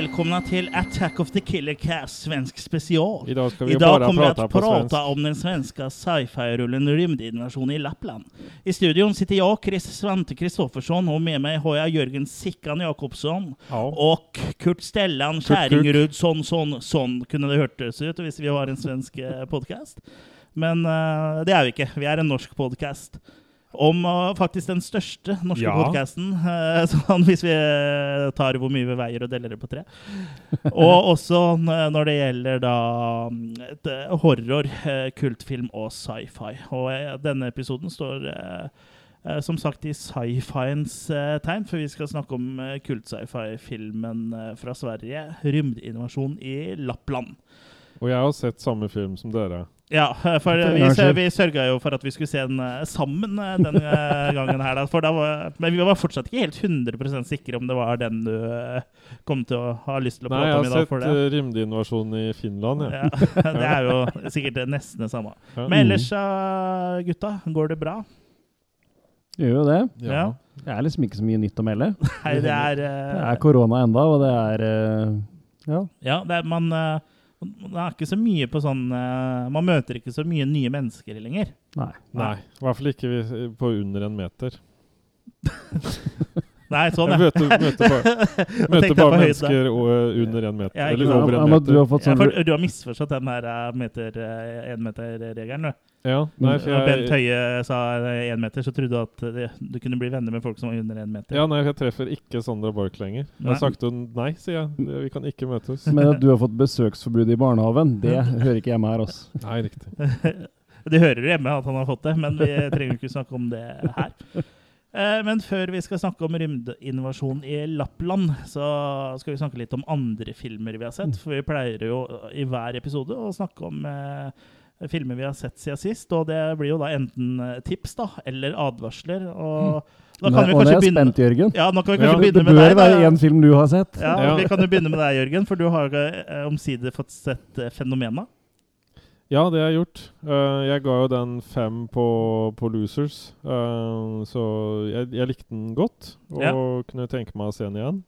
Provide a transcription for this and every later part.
Välkomna till Attack of the Killer Cast svensk special. Idag ska vi Idag bara kommer vi att prata om den svenska sci-fi-rullen Rymdinvasion i Lappland. I studion sitter jag, Chris Svante Kristoffersson, och med mig har jag Jörgen Sickan Jakobsson Ja. och Kurt Stellan Kärringrudsson, sånn, sånn kunne det hørtes ut hvis vi var en svensk eh, podcast. Men uh, det er vi ikke. Vi er en norsk podcast. Om eh, faktisk den største norske Ja. podcasten, eh, sånn hvis vi eh, tar hvor mye vi veier og deler det på tre. Og også når det gjelder da mm, horror, kultfilm og sci-fi. Og denne episoden står som sagt i sci-fiens tegn, for vi skal snakke om kult-sci-fi-filmen fra Sverige, 'Rymdinvasjon i Lappland'. Og jeg har sett samme film som dere. Ja, eh, for vi, vi sørga jo for at vi skulle se den eh, sammen den eh, gangen her. Da, for da var, men vi var fortsatt ikke helt 100% sikre om det var den du eh, kom til å ha lyst til å Nei, prate om i dag. sett jeg har sett Rimdeinvasjonen i Finland, jeg. Ja, det er jo sikkert nesten det samme. Ja. Men ellers, eh, gutta, går det bra? Gjør jo det. Ja. Det er liksom ikke så mye nytt å melde. Nei, det er, Det eh, er korona enda, og det er uh, Ja. Ja, det er, man, eh, man er ikke så mye på sånn eh, Man møter ikke så mye nye mennesker lenger. Nei. Nei, i hvert fall ikke på under en meter. Nei, sånn, ja. Møte, møte, bare, jeg bare mennesker og under en meter. Ja, eller over en men du meter. har fått Ja, sånn for du har misforstått den der eh, meter, eh, enmeter-regelen, du. Ja, nei, for Når Bent jeg, Høie sa én meter, så trodde du at det, du kunne bli venner med folk som var under én meter. ja, nei, jeg treffer ikke Sandra Borch lenger. Jeg har sagt hun nei, sier jeg. Vi kan ikke møtes. Men at du har fått besøksforbud i barnehagen, det hører ikke hjemme her, altså. Nei, riktig. Det hører hjemme at han har fått det, men vi trenger jo ikke snakke om det her. Eh, Men før vi skal snakke om rymdinvasjon i Lappland, så skal vi snakke litt om andre filmer vi har sett. For vi pleier jo i hver episode å snakke om eh, filmer vi har sett siden sist. Og det blir jo da enten eh, tips da, eller advarsler. Og da kan vi og er begynne spent, Jørgen. Ja, nå kan vi kanskje Det begynne med bør være én film du har sett. Ja, Ja. Vi kan jo begynne med deg, Jørgen, for du har eh, omsider fått sett eh, Fenomena. Ja, det har jeg gjort. Uh, jeg ga jo den fem på, på Losers, Uh, så jeg, jeg likte den godt og Ja. kunne tenke meg å se den igjen.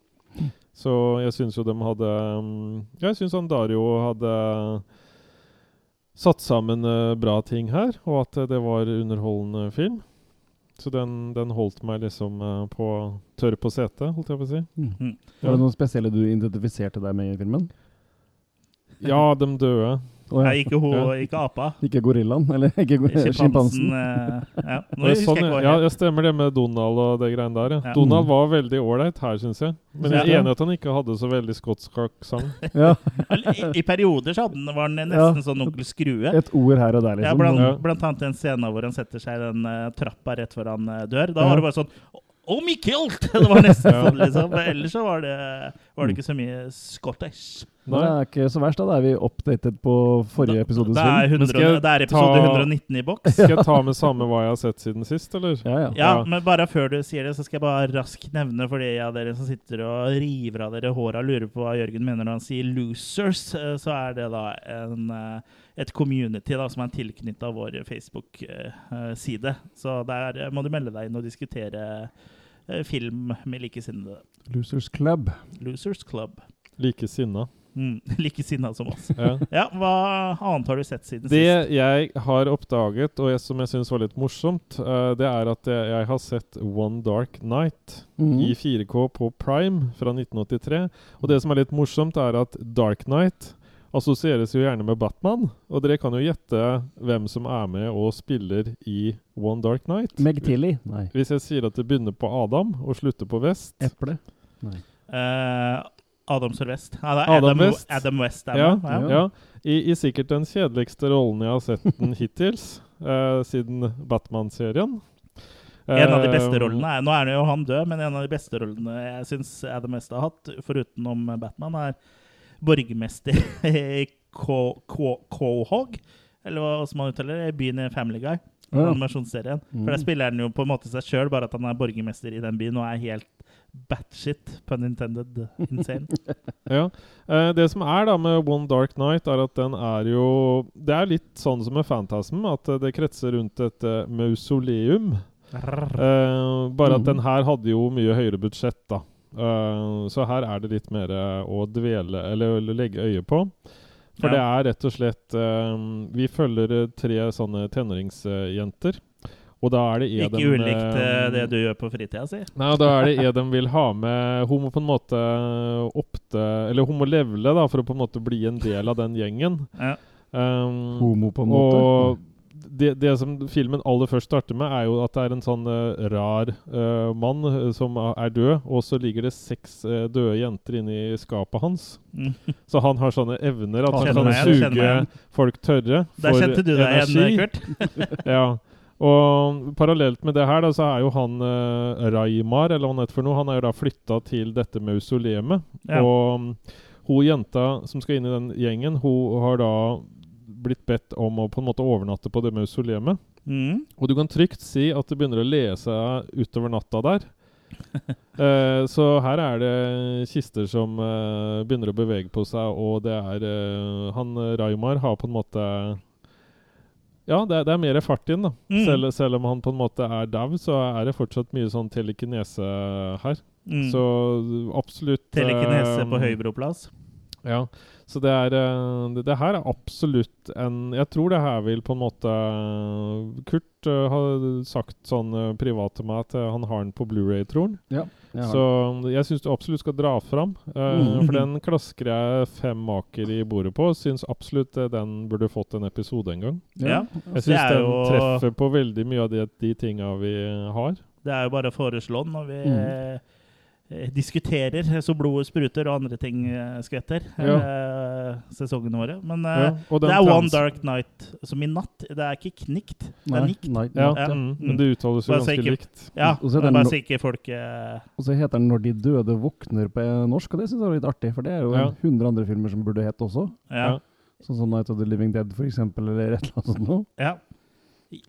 Så jeg syns jo de hadde um, Jeg syns han Dario hadde satt sammen uh, bra ting her, og at det var underholdende film. Så den, den holdt meg liksom uh, på tørr på setet, holdt jeg på å si. Mm. Var det noen spesielle du identifiserte deg med i filmen? Ja, de døde. Å, ja. Ikke hun, Ja. ikke apa. Ikke gorillaen? Eller ikke go- Sjimpansen. eh, Ja, Det sånn, ja, jeg stemmer det med Donald og det greiene der. Ja. Ja. Donald var veldig ålreit her, syns jeg. Men jeg er enig i at han ikke hadde så veldig skotsk aksent. Ja. I, I perioder så hadde han, var han nesten sånn onkel Skrue. Et ord her og der, Ja, liksom. blant, Ja. blant annet en scene hvor han setter seg i den uh, trappa rett før han uh, dør. Da Ja. var det bare sånn Oh, me killed! Det var nesten Ja. sånn, liksom. Men ellers så var det, var det ikke så mye Scottish. Nei. det er ikke så verst, da. Da er vi updated på forrige episodes Det er, 100, skal jeg det er episode ta- 119 i boks. Skal jeg ta med samme hva jeg har sett siden sist, eller? Ja, ja. Ja, Ja. men bare før du sier det, så skal jeg bare raskt nevne for de av dere som sitter og river av dere håra og lurer på hva Jørgen mener når han sier 'losers', eh, så er det da en, eh, et community da, som er tilknytta vår Facebook-side. Så der eh, må du melde deg inn og diskutere eh, film med likesinnede. Losers Club. Losers Club. Like sinna. Mm, Likesinna som oss. Ja. Ja, hva annet har du sett siden sist? Det jeg har oppdaget, og jeg, som jeg syns var litt morsomt, uh, det er at jeg, jeg har sett One Dark Night Mhm. i 4K på Prime fra 1983. Og det som er litt morsomt, er at Dark Night assosieres jo gjerne med Batman. Og dere kan jo gjette hvem som er med og spiller i One Dark Night. Meg Tilly? Nei. Hvis jeg sier at det begynner på Adam og slutter på Vest Eple? Eh, Adam Sørvest. Nei, det er Adam Adam, West. Adam West er Ja, med. ja. I, I sikkert den kjedeligste rollen jeg har sett den hittils, uh, siden Batman-serien. En av de beste Eh, rollene er Nå er det jo han død, men en av de beste rollene jeg syns Adam West har hatt, foruten om Batman, er borgermester i Cohog, eller hva som man uttaler det, i byen i Family Guy. Ja. Animasjonsserien. For der Mm. spiller han jo på en måte seg sjøl, bare at han er borgermester i den byen og er helt batshit, pun intended, insane. Ja. Eh, det som er da med One Dark Night, er at den er jo Det er litt sånn som med Phantasm, at eh, det kretser rundt et uh, mausoleum. Eh, bare at Mhm. den her hadde jo mye høyere budsjett, da. Eh, så her er det litt mer eh, å dvele Eller å legge øye på. For Ja. det er rett og slett Vi følger tre sånne tenåringsjenter. Og da er det Edem... Ikke dem, ulikt eh, eh, det du gjør på fritida si. Nei, og da er det Edem de vil ha med Hun må på en måte oppte Eller hun må levele da, for å på en måte bli en del av den gjengen. Ja. Um, Homo, på en måte. og det, det som filmen aller først starter med, er jo at det er en sånn uh, rar uh, mann uh, som er død, og så ligger det seks eh, døde jenter inni skapet hans. Mm. Så han har sånne evner at han kan suge folk tørre Der kjente du deg igjen, energi. Kurt. Ja. Og parallelt med det her, da, så er jo han eh, Raimar, eller hva han heter for noe, han er jo da flytta til dette mausoleet. Ja. Og mm, hun jenta som skal inn i den gjengen, hun har da blitt bedt om å på en måte overnatte på det mausoleet. Mm. Og du kan trygt si at det begynner å lese utover natta der. Eh, så her er det kister som eh, begynner å bevege på seg, og det er eh, Han Raimar har på en måte Ja, det er, det er mer fart inn, da. Mm. Selv, selv om han på en måte er dau, så er det fortsatt mye sånn telekinese her. Mm. Så absolutt Telekinese eh, på Høybroplass. Ja, så det er eh, det, det her er absolutt en Jeg tror det her vil på en måte Kurt uh, har sagt sånn uh, privat til meg at eh, han har den på Blu-ray, tror han. Ja, jeg Så jeg syns du absolutt skal dra fram. eh, Mhm. For den klasker jeg fem maker i bordet på. Syns absolutt eh, den burde fått en episode en gang. Ja. Jeg syns den jo- treffer på veldig mye av de, de tinga vi har. Det er jo bare å foreslå den når vi Mm. Eh, diskuterer så blodet spruter og andre ting eh, skvetter. Ja. Eh, sesongene våre. Men eh, Ja, det er One Dark Night som i natt. Det er ikke knikt, det er nikt. Night, Ja. Ja. mm, men det uttales jo Bare ganske ikke- likt. Ja, Og så er bare så ikke folk eh, Og så heter den 'Når de døde våkner' på norsk, og det syns jeg var litt artig. For det er jo Ja. en hundre andre filmer som burde hett også. ja. Ja. Sånn som 'Night of the Living Dead', for eksempel, eller et eller annet sånt noe. ja.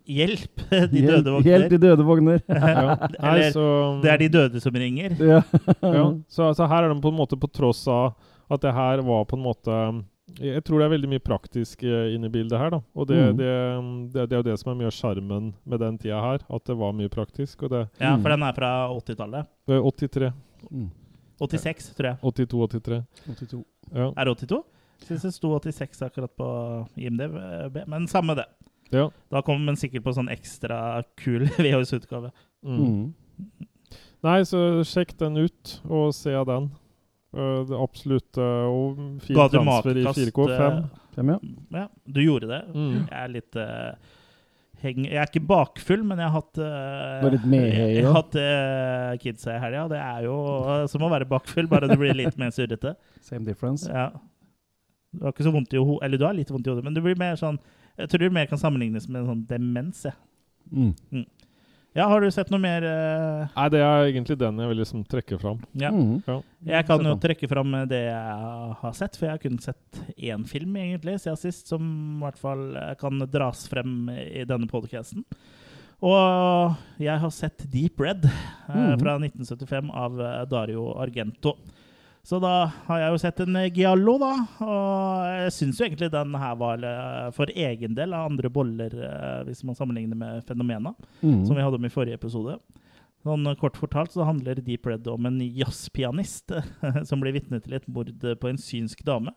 Hjelp, de Hjelp- døde Hjelp, de døde vogner! Ja. Nei, Eller så, det er de døde som ringer. ja. ja. så, altså, her er de på en måte på tross av at det her var på en måte Jeg tror det er veldig mye praktisk eh, inne i bildet her, da. Og det, Mm. det, det, det er jo det som er mye av sjarmen med den tida her. At det var mye praktisk. Og det Ja, Mm. for den er fra 80-tallet. eh, 83, Mm. 86, tror jeg. 82, 83. 82. Ja. Er det 82? Syns det sto 86 akkurat på IMDb, men samme det. Ja. Da kommer man sikkert på sånn ekstra kul VHS-utgave. Mm. Mm. Nei, så sjekk den ut, og se den. Eh, det absolutte absolutt uh, Og fin Ga du transfer i 4K. 5. eh, Fem, ja. Ja, du gjorde det. Mm. Jeg er litt uh, heng, Jeg er ikke bakfull, men jeg har hatt uh, Du er litt medhøy, Jeg har hatt uh, kidsa i helga. Det er jo eh, som å være bakfull, bare du blir litt mer surrete. Same difference. Ja. Du har ikke så vondt i hodet Eller du har litt vondt i hodet, men du blir mer sånn Jeg tror det mer kan sammenlignes med en sånn demens. Ja. Mm. Ja, har du sett noe mer uh... Nei, det er egentlig den jeg vil liksom trekke fram. Ja. Mm. Jeg kan jo trekke fram det jeg har sett, for jeg har kun sett én film egentlig siden sist, som i hvert fall eh, kan dras frem i denne podcasten. Og jeg har sett Deep Red eh, Mhm. fra 1975 av eh, Dario Argento. Så da har jeg jo sett en eh, Giallo, da. Og jeg syns jo egentlig den her var eh, for egen del av andre boller, eh, hvis man sammenligner med Fenomena Mm. som vi hadde om i forrige episode. Sånn Kort fortalt så handler Deep Red om en jazzpianist som blir vitne til et mord på en synsk dame.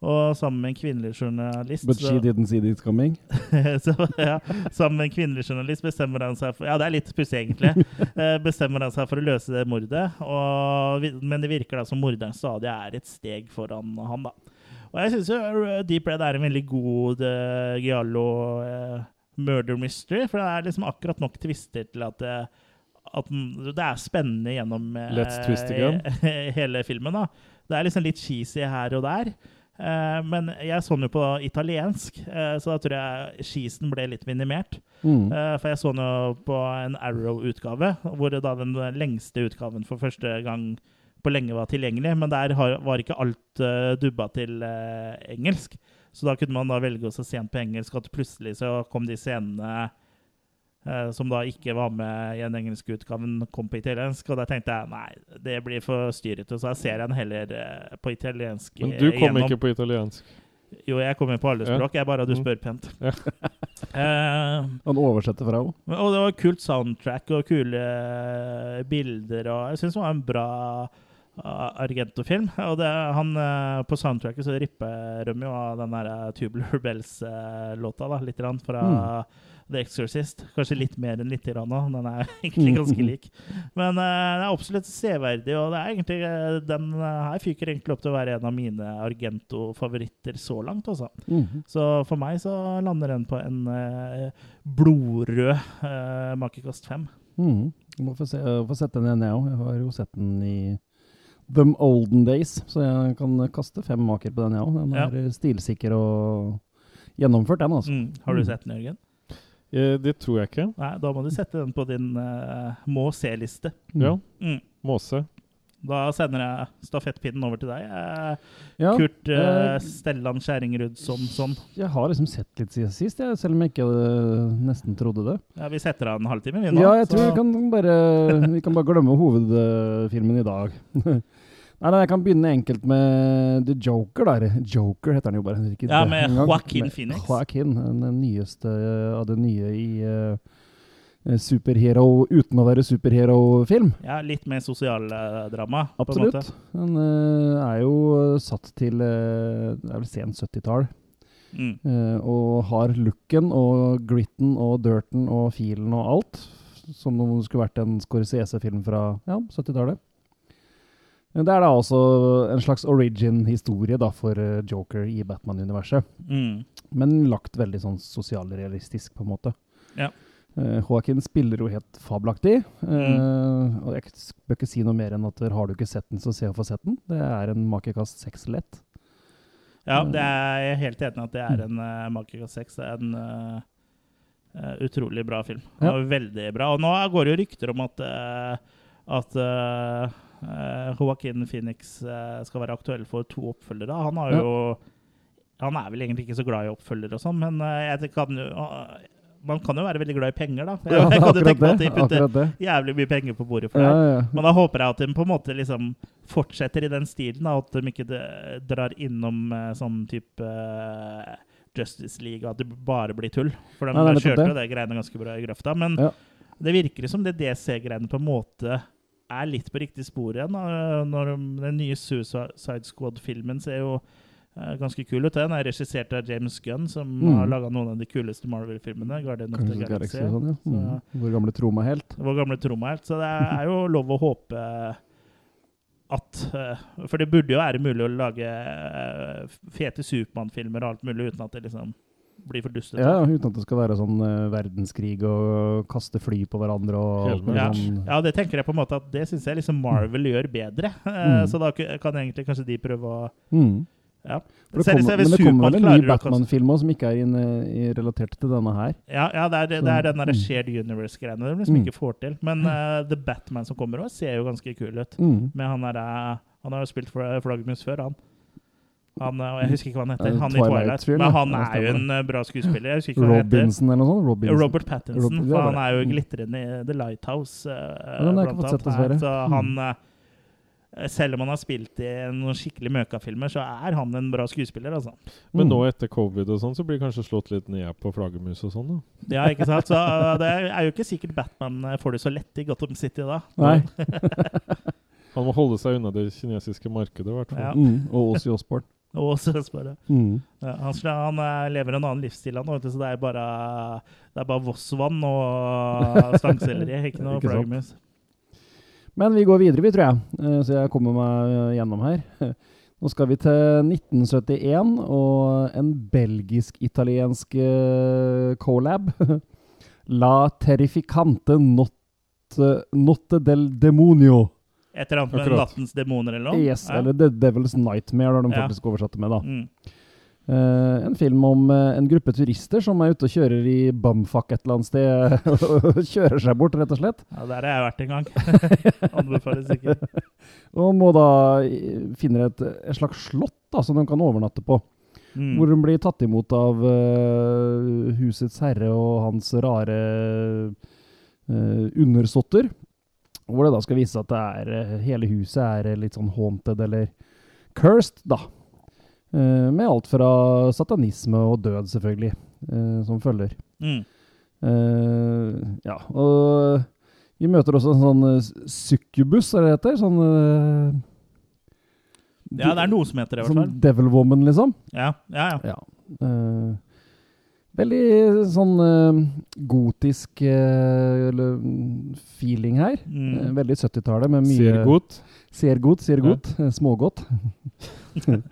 Og sammen med en kvinnelig journalist But she didn't see this coming. så, ja, Sammen med en kvinnelig journalist bestemmer han seg for Ja, det er litt pussig, egentlig. Eh, bestemmer han seg for å løse det mordet. Og, men det virker da som morderen stadig er et steg foran han, da. Og jeg syns jo Deep Red er en veldig god uh, giallo uh, murder mystery. For det er liksom akkurat nok twister til at det, at det er spennende gjennom eh, hele filmen. da. Det er liksom litt cheesy her og der. Eh, men jeg så den jo på italiensk, eh, så da tror jeg skisen ble litt minimert. Mm. Eh, for jeg så den jo på en Arrow-utgave, hvor da den lengste utgaven for første gang på lenge var tilgjengelig. Men der har, var ikke alt dubba til engelsk. Så da kunne man da velge å se på engelsk, at plutselig så kom de scenene som da ikke var med i den engelske utgaven, kom på italiensk. Og da tenkte jeg nei, det blir for styrete, så jeg ser den heller eh, på italiensk Men du kom gjennom. ikke på italiensk. Jo, jeg kommer på alle Ja. språk. Jeg bare at du Mm. spør pent. Ja. Eh, Han oversetter fra henne. og det var kult soundtrack og kule eh, bilder. Og jeg syns det var en bra Argento-film. Og det, han, eh, på soundtracket så ripper de jo av den der eh, Tubular Bells-låta da, litt grann fra The Exorcist. Kanskje litt mer enn litt grann òg. Den er egentlig ganske lik. Men uh, den er absolutt severdig, og det er egentlig, eh, den eh, her fyker egentlig opp til å være en av mine Argento-favoritter så langt. altså. -hmm. Så for meg så lander den på en uh, blodrød uh, makekast fem. Mhm. Jeg må få, se, få sette den igjen, jeg òg. Jeg har jo sett den i The Olden Days, så jeg kan kaste fem maker på den, jeg òg. Den Ja. er stilsikker og gjennomført, den, altså. Mm. Har du Mm. sett den, Jørgen? Eh, det tror jeg ikke. Nei, Da må du sette den på din uh, må se-liste. Mm. Ja, Mm. Måse. Da sender jeg stafettpinnen over til deg. Eh, Ja, Kurt uh, Stellan Skjæringrud som sånn. Jeg har liksom sett litt siden sist, jeg, selv om jeg ikke nesten trodde det. Ja, vi setter av en halvtime, vi nå. Ja, jeg tror vi kan bare, vi kan bare glemme hovedfilmen i dag. Nei, nei, Jeg kan begynne enkelt med The Joker. der. Joker heter han jo bare. Ikke Ja, med. Joaquin Phoenix. Joaquin, den nyeste av det nye i uh, superhero uten å være superhero-film. Ja, litt mer sosialdrama. på en Absolutt. Den uh, er jo satt til uh, det er vel sen 70-tall. Mm. Eh, og har looken og gritten og dirten og filen og alt. Som om det skulle vært en Scorsese-film fra ja, 70-tallet. Men Det er da også en slags origin-historie for eh, Joker i Batman-universet. Mm. Men lagt veldig sånn sosialrealistisk, på en måte. Ja. Uh, Joaquin spiller jo helt fabelaktig. eh, og jeg bør ikke si noe mer enn at har du ikke sett den, så se og få sett den. Det er en makekast seks lett. Ja, det er jeg helt enig i at det er en uh, Makekast 6. Det er en uh, utrolig bra film. Ja. Veldig bra. Og nå går det jo rykter om at, at eh, Joaquin Phoenix uh, skal være aktuell for to oppfølgere. Han har Ja. jo Han er vel egentlig ikke så glad i oppfølgere og sånn, men uh, kan jo man kan jo være veldig glad i penger, da. Jeg, jeg kan jo tenke meg at de putter jævlig mye penger på bordet for Ja, det. ja. Men da håper jeg at de på en måte liksom fortsetter i den stilen, da, at de ikke drar innom eh, sånn type Justice League, at det bare blir tull. For de Nei, er kjørte jo det. greiene ganske bra i grøfta. Men det virker som det DC-greiene på en måte er litt på riktig spor igjen. da. Når den nye Suicide Squad-filmen ser jo eh, ganske kul ut. Den er regissert av James Gunn, som Mm. har laga noen av de kuleste Marvel-filmene. Guardian of the Galaxy. Sånn, ja. Så- Mm. Vår gamle tromahelt. vår gamle trommehelt. Så det er jo lov å håpe at eh, For det burde jo være mulig å lage eh, fete Supermann-filmer og alt mulig uten at det liksom blir for dustete. Ja, uten at det skal være sånn uh, verdenskrig og kaste fly på hverandre og og Ja. sånn. Ja, det tenker jeg på en måte at det syns jeg liksom Marvel gjør bedre. Uh, Mm. Så da kan egentlig kanskje de prøve å Mm. Ja. Det kommer, men det kommer vel en ny Batman-film som ikke er inn, i, relatert til denne her. Ja, ja det, er, det det er den der mm. shared universe-greiene de liksom Mm. ikke får til. Men uh, The Batman som kommer òg, ser jo ganske kul ut. Mm. Med han der, Han har jo spilt Flaggermus før, han. Han. eh, Jeg husker ikke hva han heter. Han Han i Twilight Twilight. Men han er jo en eh, bra skuespiller. Jeg husker ikke hva han heter. Robinson eller noe sånt? Robinson. Robert Pattinson. Rob- for han er jo Mm. glitrende i The Lighthouse. eh, den har jeg ikke blant fått sett, dessverre. Så Mm. han selv om han har spilt i noen skikkelig møkafilmer, så er han en bra skuespiller, altså. Men Mm. nå etter covid og sånn, så blir kanskje slått litt ned på flaggermus og sånn, da. Ja, ikke sant? Så det er jo ikke sikkert Batman får det så lett i Gotham City da. Nei. Han må holde seg unna det kinesiske markedet, i hvert fall. Ja. Mm. Og Ozzy Osbourne. Og så spør. Mm. Ja, han, han eh, lever en annen livsstil, nå, så det er bare, det er bare Voss-vann og stangselleri, ikke noe flaggermus. Men vi går videre, vi, tror jeg. Eh, Så jeg kommer meg eh, gjennom her. Nå skal vi til 1971 og en belgisk-italiensk colab. La terrificante notte, notte del demonio. Et eller annet med Nattens demoner eller noe? Yes, Ja. eller The Devil's Nightmare, har de Ja. faktisk oversatt det med. da. Mm. Uh, en film om uh, en gruppe turister som er ute og kjører i bumfuck et eller annet sted. og kjører seg bort, rett og slett. Ja, der har jeg vært en gang. Anbefales ikke. Og må da eh, finne et, et slags slott da, som de kan overnatte på. Mm. Hvor hun blir tatt imot av uh, husets herre og hans rare undersåtter. Hvor det da skal vise seg at det er, eh, hele huset er eh, litt sånn haunted eller cursed, da. Uh, med alt fra satanisme og død, selvfølgelig, uh, som følger. Mm. Uh, ja, og vi møter også en sånn succubus, er det det heter? Sånn Ja, det er noe som heter det, i hvert fall. Sånn devil woman, liksom. Ja, ja, ja. Ja. Eh, veldig sånn uh, gotisk uh, feeling her. Eh, Mm. veldig 70-tallet med mye Ser godt. Ser godt, Ja. godt. eh, Smågodt.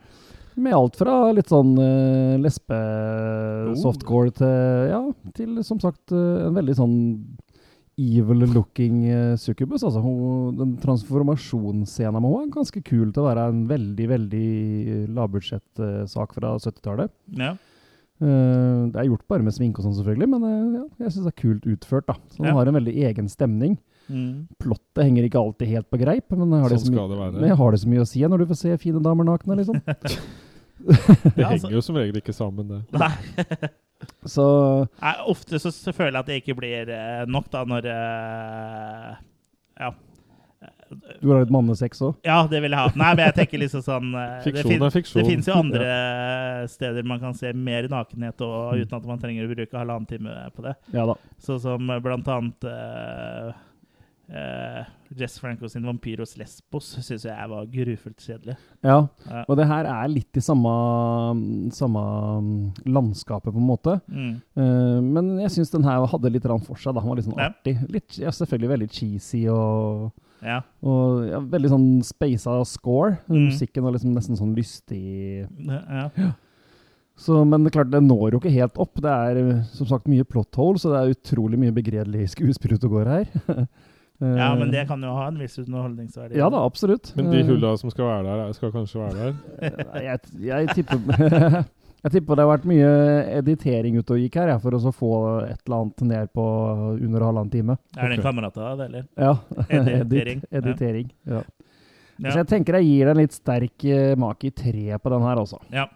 med alt fra litt sånn uh, Oh. lesbe-softcore til Ja, til som sagt eh, en veldig sånn evil-looking uh, succubus. Altså, hun, den transformasjonsscenen med henne er ganske kul til å være en veldig, veldig lavbudsjettsak uh, fra 70-tallet. ja. Eh, det er gjort bare med sminke og sånn, selvfølgelig, men uh, ja, jeg syns det er kult utført. da. Så Den Ja. har en veldig egen stemning. Mm. Plottet henger ikke alltid helt på greip, men har, det Sånn så det være. men har det så mye å si når du får se fine damer nakne, liksom. Det altså- henger jo som regel ikke sammen, det. Nei. Så Nei, ofte så, så føler jeg at det ikke blir eh, nok, da, når uh, Ja. Du har litt mannesex òg? Ja, det vil jeg ha. Nei, men jeg tenker liksom sånn eh, det, Fiksjon er fiksjon. det fins jo andre steder man kan se mer nakenhet og, uten at man trenger å bruke halvannen time på det. Ja da. Sånn som eh, blant annet uh, Uh, Jess Franco sin 'Vampyros Lesbos' syns jeg var grufullt kjedelig. Ja, Ja. og det her er litt i samme, samme mm, landskapet, på en måte. Mm. Uh, men jeg syns den her hadde litt rann for seg. da. Den var litt sånn Ja. artig. Litt, ja, selvfølgelig veldig cheesy og, Ja. og ja, veldig sånn speisa score. Mm. Musikken var liksom nesten sånn lystig ja. Så, men det er klart, det når jo ikke helt opp. Det er eh, som sagt mye plot hole, så det er utrolig mye begredelig skuespill ute og går her. Eh, ja, men det kan jo ha en viss underholdningsverdi. Ja da, absolutt. Men de Eh, hulla som skal være der, skal kanskje være der? Jeg, jeg tipper Jeg tipper det har vært mye editering ute og gikk her, jeg, for å få et eller annet ned på under halvannen time. Er det en kamerat av det, eller? Ja. Editering, editering. Ja. Ja. Så jeg tenker jeg gir den litt sterk uh, mak i tre på den her, også. ja.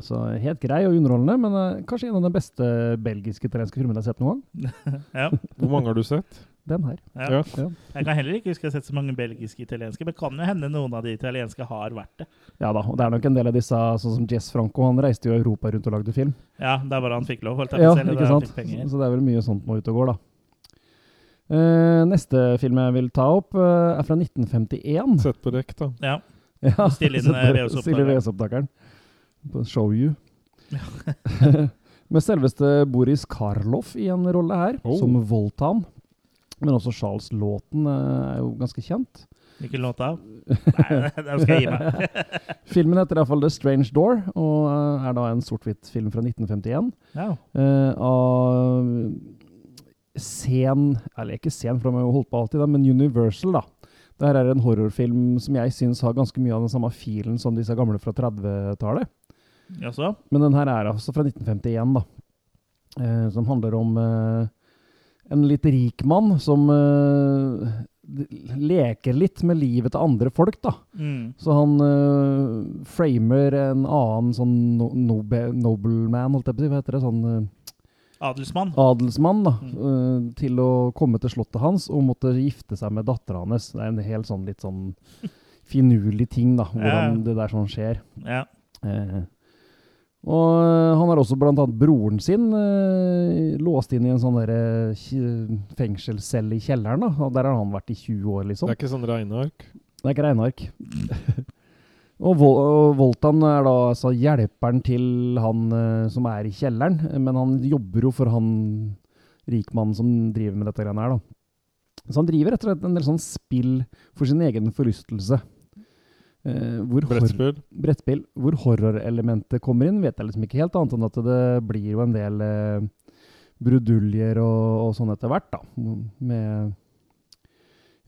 Så helt grei og underholdende, men uh, kanskje en av de beste belgiske italienske filmene jeg har sett noen gang. ja. Hvor mange har du sett? Den her. ja. Ja. Ja. Jeg kan heller ikke huske jeg har sett så mange belgiske italienske, men kan jo hende noen av de italienske har vært det. Ja da, og det er nok en del av disse, sånn som Jess Franco, han reiste jo Europa rundt og lagde film. Ja, det er bare han fikk lov, holdt jeg Ja, på å si. eller ikke sant? Så. Så det er vel mye sånt nå ute og går, da. Uh, neste film jeg vil ta opp, uh, er fra 1951. Sett på rekk, da. Ja. Ja, Still inn, eh. På Show You. Med selveste Boris Karloff i en rolle her, Oh. som Voltan. Men også Charles Lawton eh, er jo ganske kjent. Ikke låta da? Nei, den skal jeg gi meg. Filmen heter iallfall The Strange Door, og eh, er da en sort-hvitt-film fra 1951. Ja. Uh, av Sen Eller ikke Sen, for de har jo holdt på alltid, men Universal, da. Det er en horrorfilm som jeg syns har ganske mye av den samme filen som disse gamle fra 30-tallet. Ja, Men den her er altså fra 1951, da. Uh, som handler om eh, en litt rik mann som uh, leker litt med livet til andre folk, da. Mm. Så han uh, framer en annen sånn no nobe nobleman, holdt jeg på å si, hva heter det? Sånn uh, Adelsmann? adelsmann, da. Mm. til å komme til slottet hans og måtte gifte seg med dattera hans. Det er en helt sånn litt sånn finurlig ting, da, hvordan Ja. det der sånn skjer. Ja. Eh, og eh, han har også annet broren sin eh, låst inn i en sånn derre fengselscelle i kjelleren. da, og Der har han vært i 20 år, liksom. Det er ikke sånn regneark. Det er ikke regneark. og, Vol og Voltan er da altså hjelperen til han eh, som er i kjelleren, men han jobber jo for han rikmannen som driver med dette greiene her, da. Så han driver rett og slett en del sånn spill for sin egen forlystelse. Hor- Brettspill. brettspill. Hvor horrorelementet kommer inn, vet jeg liksom ikke helt, annet enn at det blir jo en del eh, bruduljer og, og sånn etter hvert, da. Med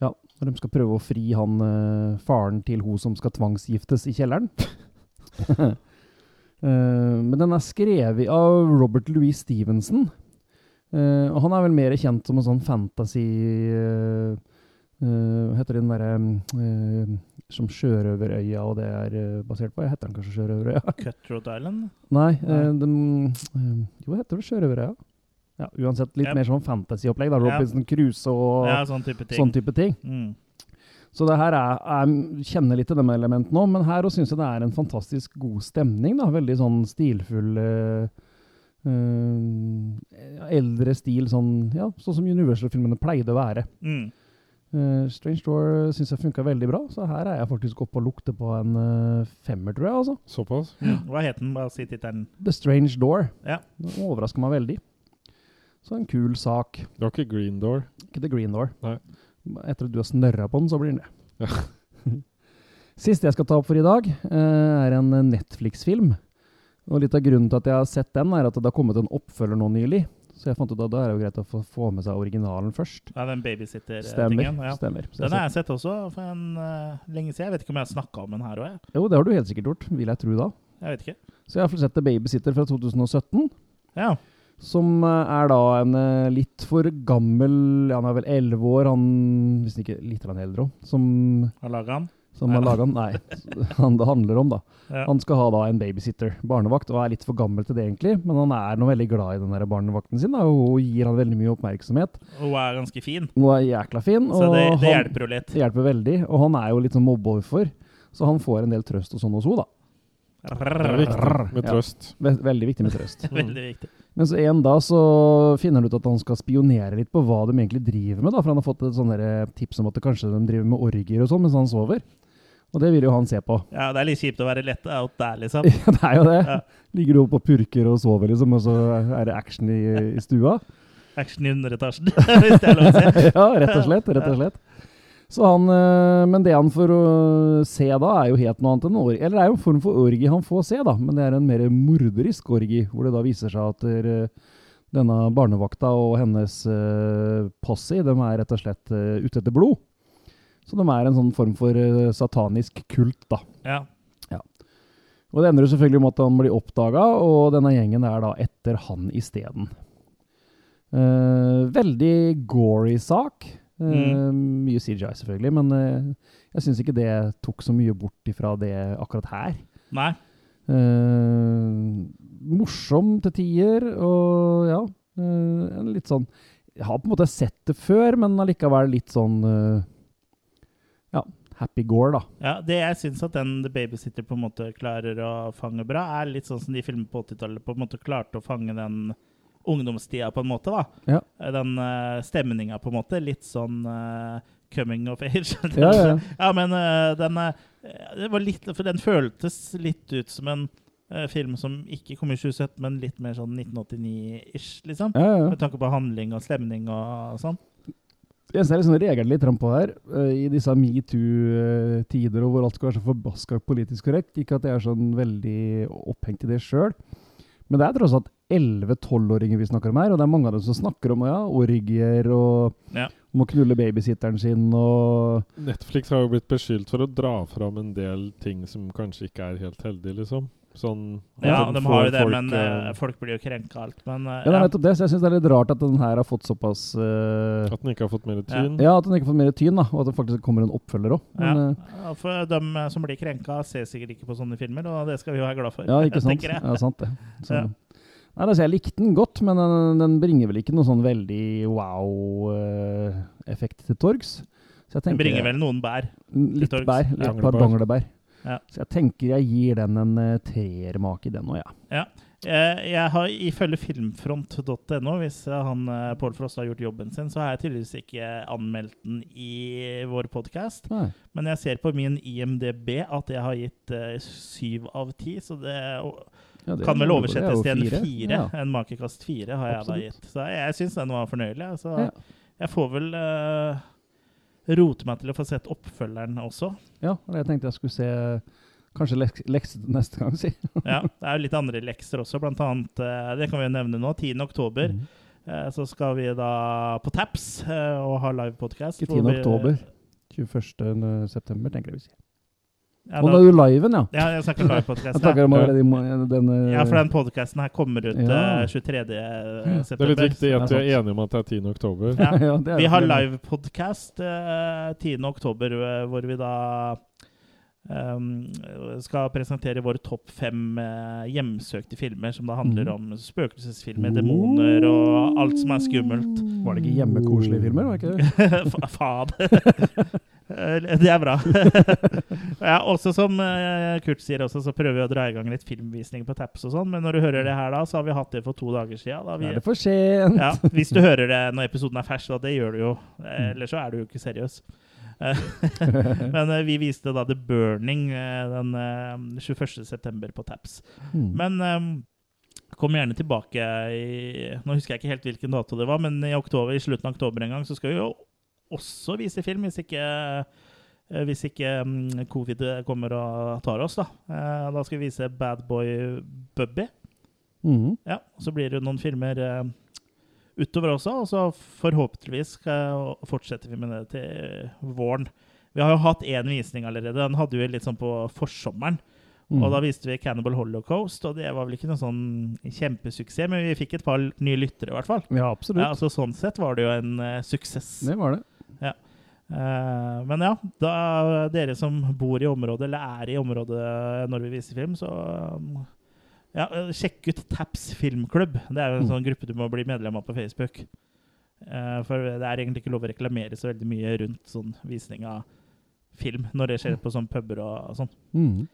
Ja, når de skal prøve å fri han eh, faren til hun som skal tvangsgiftes i kjelleren. Men den er skrevet av Robert Louis Stevenson. Og han er vel mer kjent som en sånn fantasy Hva heter den derre eh, som Sjørøverøya, og det er eh, basert på? Jeg heter den kanskje Sjørøverøya? Cutthroat Island? Nei, eh, den eh, Jo, heter det Sjørøverøya? Ja, uansett litt yep. mer sånn fantasy-opplegg. da. Robinson Crusoe og Ja, sånn type ting. sånn type ting. Mm. Så det her er, jeg kjenner litt til de elementene òg, men her syns jeg det er en fantastisk god stemning. da, Veldig sånn stilfull eh, eh, Eldre stil, sånn, ja, sånn som Universal-filmene pleide å være. Mm. Eh, Strange Door syns jeg funka veldig bra, så her er jeg faktisk oppe og lukter på en uh, femmer, tror jeg. altså. Såpass? Hva het den? Bare si tittelen. The Strange Door. Ja. Det overrasker meg veldig. Så en kul sak. Det var ikke Green Door. Ikke The Green Door. Nei. Etter at du har snørra på den, så blir den det. Ja. Siste jeg skal ta opp for i dag, uh, er en Netflix-film. Og Litt av grunnen til at jeg har sett den, er at det har kommet en oppfølger nå nylig. Så jeg fant ut at da er det jo greit å få, få med seg originalen først. Ja, den babysitter-tingen. Ja. stemmer. Den har jeg sett også for en uh, lenge siden. Jeg vet ikke om jeg har snakka om den her òg, Jo, det har du helt sikkert gjort, vil jeg tro da. Jeg vet ikke. Så jeg har iallfall sett The Babysitter fra 2017. Ja. Som eh, er da en eh, litt for gammel Han er vel elleve år, han Hvis ikke litt eldre òg. Som, Har laga den. Som har laga den. Nei, han det handler om, da. Ja. Han skal ha da en babysitter, barnevakt, og er litt for gammel til det egentlig. Men han er nå veldig glad i den der barnevakten sin, da, og gir han veldig mye oppmerksomhet. Og hun er ganske fin, Hun er jækla fin, så det, det hjelper jo litt. det hjelper veldig. Og han er jo litt sånn mobbeoverfor, så han får en del trøst og sånn hos henne, da. Er viktig med trøst. Ja, veldig viktig med trøst. Veldig viktig. Men så en dag så finner han ut at han skal spionere litt på hva de egentlig driver med, da, for han har fått et sånn der tips om at kanskje de driver med orgier og sånn mens han sover. Og det vil jo han se på. Ja, det er litt kjipt å være lett out der, liksom. Ja, det er jo det. Ja. Ligger du oppe og purker og sover, liksom, og så er det action i, i stua. Action i underetasjen, hvis det er lov å si. ja, rett og slett. rett og slett. Så han, øh, men det han får se da, er jo helt noe annet enn orgi. Eller det er jo en form for orgi han får se, da, men det er en mer morderisk orgi, hvor det da viser seg at der, denne barnevakta og hennes uh, posse, de er rett og slett uh, ute etter blod. Så de er en sånn form for øh, satanisk kult, da. Ja. Og det ender jo selvfølgelig med at han blir oppdaga, og denne gjengen er da etter han isteden. Uh, veldig gory sak. Eh, Mye CGI, selvfølgelig, men uh, jeg syns ikke det tok så mye bort ifra det akkurat her. Nei. Eh, morsom til tider, og ja eh, Litt sånn Jeg har på en måte sett det før, men allikevel litt sånn eh, Ja, happy gore, da. Ja, det jeg syns at den The Babysitter på en måte klarer å fange bra, er litt sånn som de filmer på 80-tallet på en måte klarte å fange den ungdomstida, på en måte. da. Ja. Den uh, stemninga, på en måte. Litt sånn uh, coming of age. Ja, ja, ja. Men uh, den uh, det var litt, den føltes litt ut som en film som ikke kom i 2017, men litt mer sånn 1989-ish, liksom. Med tanke på handling og stemning og sånn. Det eneste jeg liksom reagerer litt på her, eh, i disse metoo-tider og hvor alt skal være så forbaska politisk korrekt, ikke at jeg er sånn veldig opphengt i det sjøl, men det er tross alt 11-12-åringer vi snakker om her, og det er mange av dem som snakker om ja, orgier og Ja. om å knulle babysitteren sin og Netflix har jo blitt beskyldt for å dra fram en del ting som kanskje ikke er helt heldige, liksom. Sånn Ja, de har jo det, folk, men eh, folk blir jo krenka alt. Men uh, Ja, det er nettopp det, så jeg syns det er litt rart at den her har fått såpass uh, At den ikke har fått mer tyn. Ja, at den ikke har fått mer tyn, da, og at det faktisk kommer en oppfølger òg. Ja, for de som blir krenka, ser sikkert ikke på sånne filmer, og det skal vi jo være glad for. ja, ikke sant? jeg. Ja, sant det. Så. Ja. Nei, altså, jeg likte den godt, men den, den bringer vel ikke noe sånn veldig wow-effekt til torgs. Så jeg Den bringer vel noen bær. Litt bær, litt Ja. par danglebær. Ja. Så jeg tenker jeg gir den en uh, treermak i den òg, ja. ja. Jeg har ifølge filmfront.no, hvis eh, han eh, Pål Frost har gjort jobben sin, så har jeg tydeligvis ikke anmeldt den i vår podkast. Men jeg ser på min IMDb at jeg har gitt eh, syv av ti, så det Ja, det kan vel er oversettes til en fire. Ja. En makekast fire har jeg da gitt. Så jeg syns den var fornøyelig. Så Ja. jeg får vel eh, rote meg til å få sett oppfølgeren også. ja, og jeg tenkte jeg skulle se Kanskje leks lekser neste gang, si. Ja, Det er jo litt andre lekser også, blant annet eh, Det kan vi jo nevne nå. 10. oktober. Eh, Så skal vi da på Taps eh, og ha live podcast. Ikke 10. oktober. 21. september, tenker jeg vi sier. Ja, Og da, nå er du liven, ja. ja, jeg snakker live Jeg snakker om allerede den eh, Ja, for den podcasten her kommer ut Ja. 23. september. Det er litt viktig at vi er enige om at det er 10. oktober. Ja. ja, det er Vi har live podcast eh, 10. oktober, eh, hvor vi da skal presentere våre topp fem eh, hjemsøkte filmer, som da handler Mhm. om spøkelsesfilmer, demoner og alt som er skummelt. Var det ikke hjemmekoselige filmer? var det ikke det? Fad Faen. Eh, det er bra. ja, også som eh, Kurt sier, også, så prøver vi å dra i gang litt filmvisning på Taps og sånn, men når du hører det her da, så har vi hatt det for to dager siden. Da vi, Er det for sent? ja, hvis du hører det når episoden er fersk, da, det gjør du jo. Mm. Ellers så er du jo ikke seriøs. Eh, Men eh, vi viste da The Burning eh, den eh, 21.9. på Taps. Mm. Men eh, kom gjerne tilbake i Nå husker jeg ikke helt hvilken dato det var, men i oktober, i slutten av oktober en gang så skal vi jo også vise film, hvis ikke hvis ikke mm, covid kommer og tar oss, da. Da skal vi vise Bad Boy Bubby. Mhm. Ja, så blir det noen filmer utover også, og så forhåpentligvis fortsetter vi med det til våren. Vi har jo hatt én visning allerede. Den hadde vi litt sånn på forsommeren. Mm. Og da viste vi Cannibal Holocaust, og det var vel ikke noe sånn kjempesuksess, men vi fikk et par nye lyttere, i hvert fall. Ja, absolutt. Ja, altså Sånn sett var det jo en uh, suksess. Det var det. Eh, men ja, da dere som bor i området, eller er i området når vi viser film, så um, ja, eh, sjekk ut Taps filmklubb. Det er jo en Mm. sånn gruppe du må bli medlem av på Facebook. Uh, for det er egentlig ikke lov å reklamere så veldig mye rundt sånn visning av film når det skjer på sånn puber og sånn. Mm.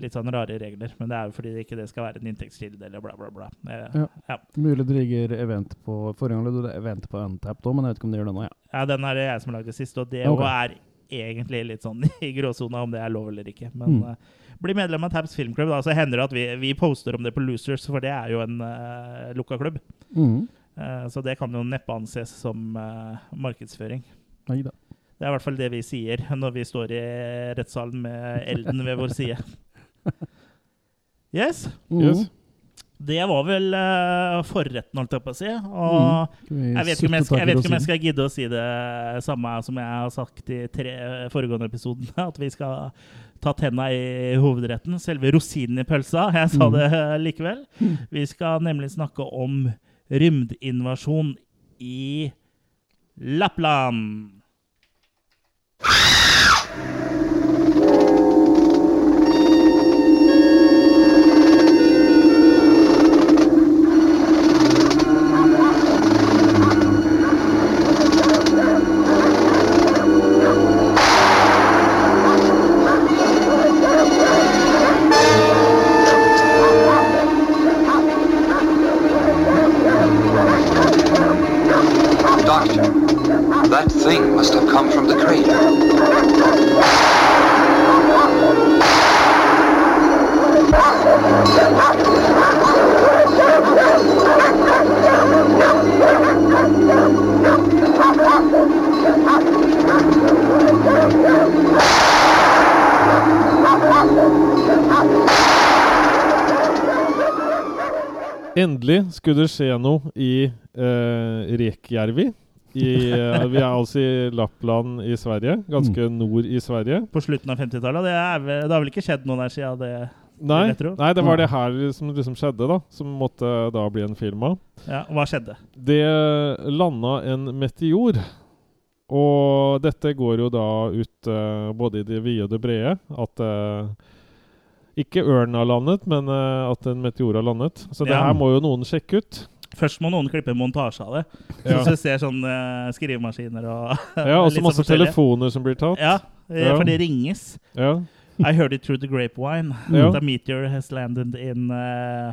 Litt sånn rare regler, men det er jo fordi det ikke det skal være en inntektskilde eller bla, bla, bla. Uh, Ja. Mulig det ligger event på Forrige gang lå det event på Untapped òg, men jeg vet ikke om du gjør det nå. Ja. Ja, den er det jeg som har lagd det sist, og det okay. er egentlig litt sånn i gråsona om det er lov eller ikke. Men Mm. eh, bli medlem av Tabs filmklubb, da, så hender det at vi, vi poster om det på Losers, for det er jo en uh, lukka klubb. Mm. Uh, så det kan jo neppe anses som uh, markedsføring. Neida. Det er i hvert fall det vi sier når vi står i rettssalen med elden ved vår side. Yes. Mm. Yes. Det var vel uh, forretten, holdt jeg på å si. Og mm. Jeg vet, jeg, skal, jeg vet ikke om jeg skal gidde å si det samme som jeg har sagt i tre foregående episodene. At vi skal ta tenna i hovedretten. Selve rosinen i pølsa. Jeg sa Mm. det likevel. Vi skal nemlig snakke om rymdinvasjon i Lappland. That thing must have come from the. Endelig skulle det skje noe i eh, Rekjärvi. I, eh, vi er altså i Lappland i Sverige. Ganske nord i Sverige. På slutten av 50-tallet. Det, er det har vel ikke skjedd noe der siden det Nei, nei, det var det her som liksom skjedde, da. Som måtte da bli en film av. Ja, Hva skjedde? Det landa en meteor. Og dette går jo da ut uh, både i det vide og det brede. At uh, ikke ørnen har landet, men uh, at en meteor har landet. Så det her må jo noen sjekke ut. Først må noen klippe en montasje av det. Ja, Så du ser sånne skrivemaskiner og ja Og så sånn masse telefoner som blir tatt. Ja, eh, Ja. for det ringes. Ja. I heard it through the grapevine. Ja. The meteor has landed in uh,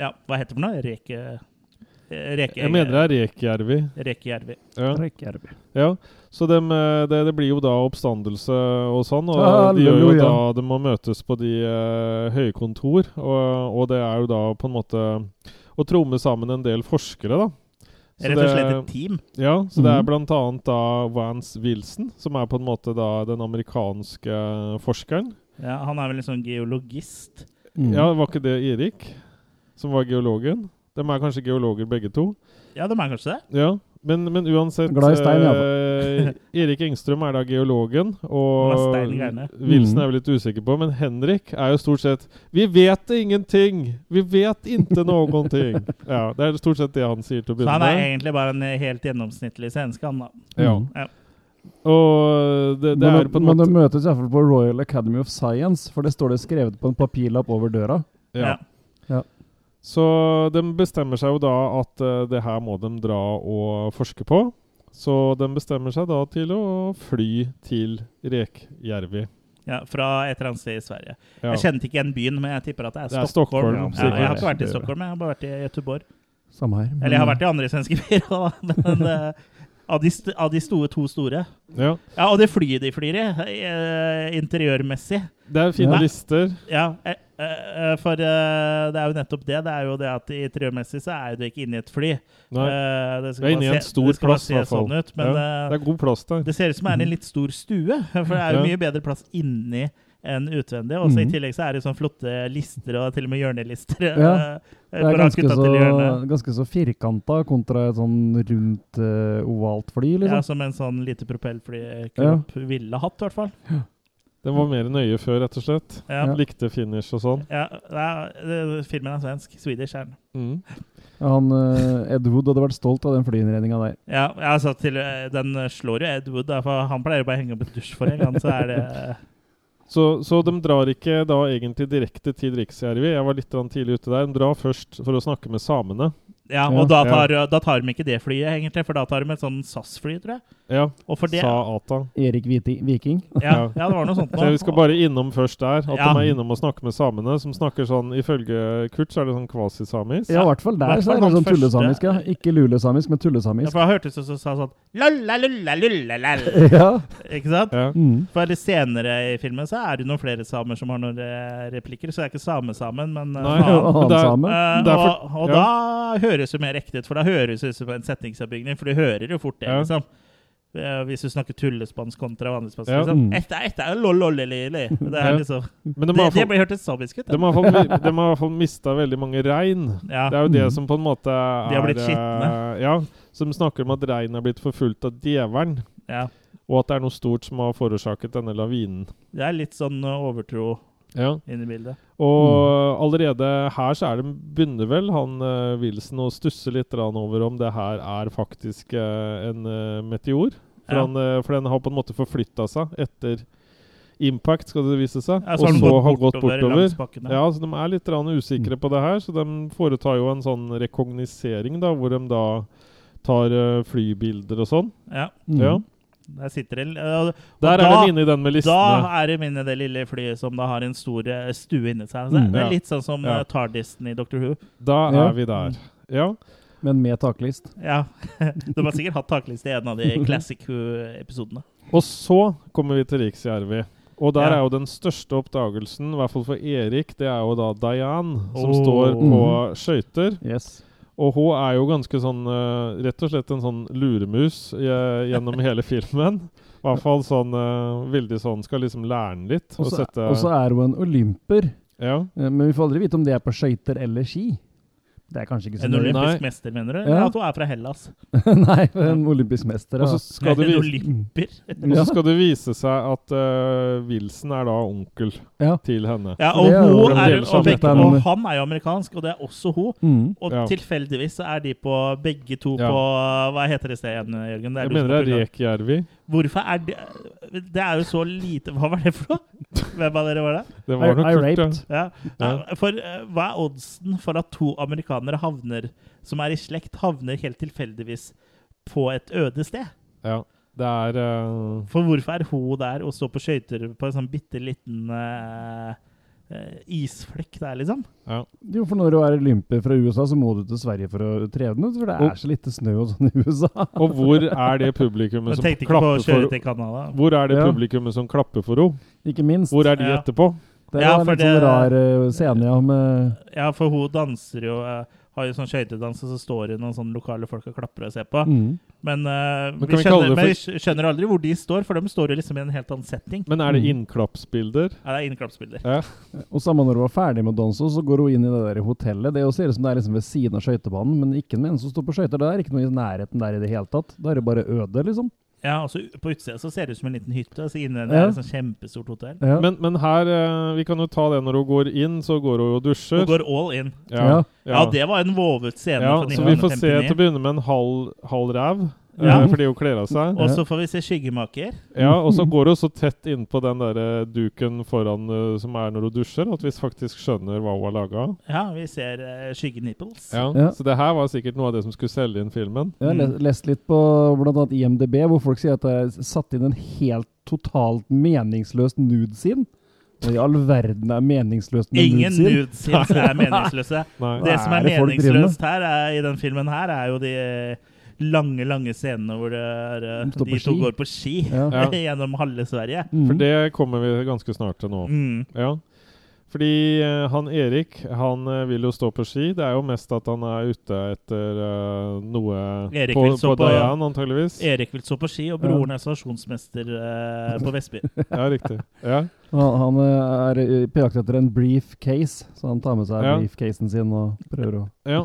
Ja, hva heter det for noe? Reke... eh, Reke Jeg mener det er Rekjärvi. Rekjärvi. Ja. Ja. Så dem, eh, det, det blir jo da oppstandelse og sånn. Og de gjør jo da De må møtes på de uh, høye kontor. Og, og det er jo da på en måte å tromme sammen en del forskere, da. Så Rett og slett et team. Ja, så det er bl.a. blant annet da Vance Wilson, som er på en måte da den amerikanske forskeren. Ja, han er vel en sånn geologist. Mm. Ja, var ikke det Erik som var geologen? De er kanskje geologer begge to? Ja, de er kanskje det? Ja, men, men uansett Glad i stein, eh, Erik Engstrøm er da geologen, og. Wilson er vi litt usikker på, men Henrik er jo stort sett Vi vet ingenting! Vi vet ikke noen ting! Ja, det er stort sett det han sier til å begynne med. Så han er med. egentlig bare en helt gjennomsnittlig svenske, han da. Ja. Ja. Og det, det men er på en men måte de møtes iallfall på Royal Academy of Science, for det står det skrevet på en papirlapp over døra. ja. Ja. Så de bestemmer seg jo da at uh, det her må de dra og forske på. Så de bestemmer seg da til å fly til Rekjärvi. Ja, fra et eller annet sted i Sverige. Ja. Jeg kjente ikke igjen byen, men jeg tipper at det er Det er Stockholm. Stockholm, ja, jeg har ikke vært i Stockholm, jeg har bare vært i Göteborg. Samme her. Eller jeg har vært i andre svenske byer da, men uh, av, de st av de store, to store. ja. Ja, og det flyet de flyr i, eh, interiørmessig Det er fine Ja. lister. Ja, eh, for eh, det er jo nettopp det. Det er jo det at interiørmessig så er du ikke inne i et fly. Nei, Eh, det Det er inne i en stor plass, i hvert fall. sånn ut, men ja, eh, det er god plass der. det ser ut som det er en litt stor stue. For det er jo Ja. mye bedre plass inni enn utvendig. Og så Mhm. I tillegg så er det sånn flotte lister, og til og med hjørnelister. Ja, eh, Det er ganske så, ganske så firkanta kontra et sånn rundt uh, ovalt fly, liksom. Ja, som en sånn lite propellfly-kropp ville hatt, i hvert fall. Den var mer nøye før, rett og slett. Ja. Likte finish og sånn. Ja, det er, det, filmen er svensk. Swedish er den. Mm. Han eh, Ed Wood hadde vært stolt av den flyinnredninga der. Ja, altså til, eh, den slår jo Ed Wood, da, for han pleier bare å henge opp et dusjforheng. han, Så er det Så, så de drar ikke da egentlig direkte til Riksjärvi. Jeg var litt tidlig ute der. De drar først for å snakke med samene. Ja, Ja. og da tar, da tar de ikke det flyet, egentlig, for da tar de et sånn SAS-fly, tror jeg. Ja, Og for det sa Ata. Erik Viti, Viking. Ja, ja, det var noe sånt Så vi skal bare innom først der. At Ja. de er innom og snakker med samene, som snakker sånn Ifølge Kurt så er det sånn kvasisamisk. Ja, i hvert fall der Hvert så er det sånn tullesamisk. Ja. Ikke lulesamisk, men tullesamisk. Ja, for da hørtes det som sa sånn Lalla, lulla, lulla, lall. Ja. Ikke sant? Ja. Mm. For litt senere i filmen så er det noen flere samer som har noen eh, replikker, så det er ikke samesamen, men eh, Nei, ja, Annen same. uh, Derfor- og og da da høres jo mer ekte ut, for da høres det ut som en setningsoppbygning, for du hører jo fort det, Ja. liksom. Eh, Hvis du snakker tullespansk kontra vanlig spansk. Ja. Liksom. Etta, etta, lololelele. Det er liksom Men de Det, det fall- ble hørtes samisk ut. Da. de har i hvert fall mista veldig mange rein. Ja. Det er jo det Mm. som på en måte er De har blitt eh, skitne. Ja, som snakker om at rein er blitt forfulgt av djevelen. ja. Og at det er noe stort som har forårsaket denne lavinen. Det er litt sånn eh, overtro Ja. inni bildet. Og Mm. allerede her så er det begynner vel han uh, Wilson å stusse litt over om det her er faktisk uh, en uh, meteor. For, Ja. han, for den har på en måte forflytta seg etter impact, skal det vise seg. Ja, så og så har gått gått bortover, bortover. ja. Så De er litt grann usikre på det her, så de foretar jo en sånn rekognosering, hvor de da tar flybilder og sånn. Ja. Mm. Ja. Der sitter det og, og Der da, er de inne i den med listene. Da er de inne i det lille flyet som da har en stor eh, stue inni seg. Så Mm. det Ja. er litt sånn som Ja. eh, Tardisten i Doctor Who. Da Ja. er vi der. Ja. Men med taklist. Ja. De har sikkert hatt taklist i en av de Classic Who-episodene. Og så kommer vi til Riksjärvi. Og der Ja. er jo den største oppdagelsen, i hvert fall for Erik, det er jo da Diane, som Oh. står på skøyter. Yes. Og hun er jo ganske sånn uh, Rett og slett en sånn luremus gjennom hele filmen. I hvert fall sånn uh, veldig sånn Skal liksom lære den litt. Og Og så sette og så er hun en olymper. Ja. Eh, Men vi får aldri vite om det er på skøyter eller ski. Det er kanskje ikke så En nøye. olympisk Nei. mester, mener du? Ja. At hun er fra Hellas? Nei, en olympisk mester. Og Ja. så skal det en vise olymper? Og så skal det vise seg at eh, Wilson er da onkel Ja. til henne. Ja, og, det er jo hun er, fremdeles og, begge, og han er jo amerikansk, og det er også hun. Mm. Og Ja. tilfeldigvis så er de på begge to Ja. på Hva heter det stedet igjen, Jørgen? Det Jeg du som mener har det er programmet. Rekjärvi. Hvorfor er det Det er jo så lite Hva var det for noe? Hvem av dere var det? Det var noe I kult, ja. raped. Ja. Ja. For uh, hva er oddsen for at to amerikanere havner som er i slekt, havner helt tilfeldigvis på et øde sted? ja. Det er uh... For hvorfor er hun der og står på skøyter på en sånn bitte liten eh, eh, isflekk der, liksom? Ja. Jo, for når du er olympier fra USA, så må du til Sverige for å trene, for det er så lite snø og sånn i USA. Og hvor er det publikummet som klapper for henne? Hvor er det Ja. publikummet som klapper for henne? Ikke minst. Hvor er de Ja. etterpå? Det Ja, en litt sånn rar uh, scene, ja, med Ja, for hun danser jo eh, Har jo sånn skøytedans, og så står det noen sånne lokale folk og klapper og ser på. mm. Men, uh, Men vi, skjønner, det men vi skjønner aldri hvor de står, for de står jo liksom i en helt annen setting. Men er det Mm. innklappsbilder? Ja, det er innklappsbilder. Ja. Og samme når hun var ferdig med å danse, så går hun inn i det der hotellet. Det ser ut som det er liksom ved siden av skøytebanen, men ikke en som står på skøyter. Det er ikke noe i nærheten der i det hele tatt. Da er det bare øde, liksom. Ja, og På utsida så ser det ut som en liten hytte, og så inne Ja. er det et sånn kjempestort hotell. Ja. Men, men her eh, Vi kan jo ta det når hun går inn, så går hun og dusjer. Hun går all in. Ja. Ja, det var en vovet scene Ja, så vi får se til å begynne med en halv, halv ræv. Eh, Ja. fordi hun kler av seg. Og så får vi se Skyggemaker. Ja, Og så går hun så tett innpå den der eh, duken foran eh, som er når hun dusjer, at vi faktisk skjønner hva hun har laga. Ja, vi ser uh, Skyggenipples. Ja, Ja. Så det her var sikkert noe av det som skulle selge inn filmen. Jeg har Mm. les- lest litt på bl.a. IMDb, hvor folk sier at det er satt inn en helt totalt meningsløst nude scene. Hva i all verden er meningsløst med Ingen nude scene? nude er meningsløse. Nei. Det som er er meningsløst her er, i den filmen her, er jo de eh, lange, lange scenene hvor det er, eh, De de to går på ski Ja. Ja. gjennom halve Sverige. Mm. For det kommer vi ganske snart til nå. Mm. Ja. Fordi uh, han Erik han uh, vil jo stå på ski. Det er jo mest at han er ute etter uh, noe Erik på, på på- Dayan, antageligvis. Erik vil stå på ski, og broren er stasjonsmester på Vestby. Ja, riktig. Ja. Han, han er på jakt etter en briefcase, så han tar med seg Ja. briefcasen sin og prøver å ja.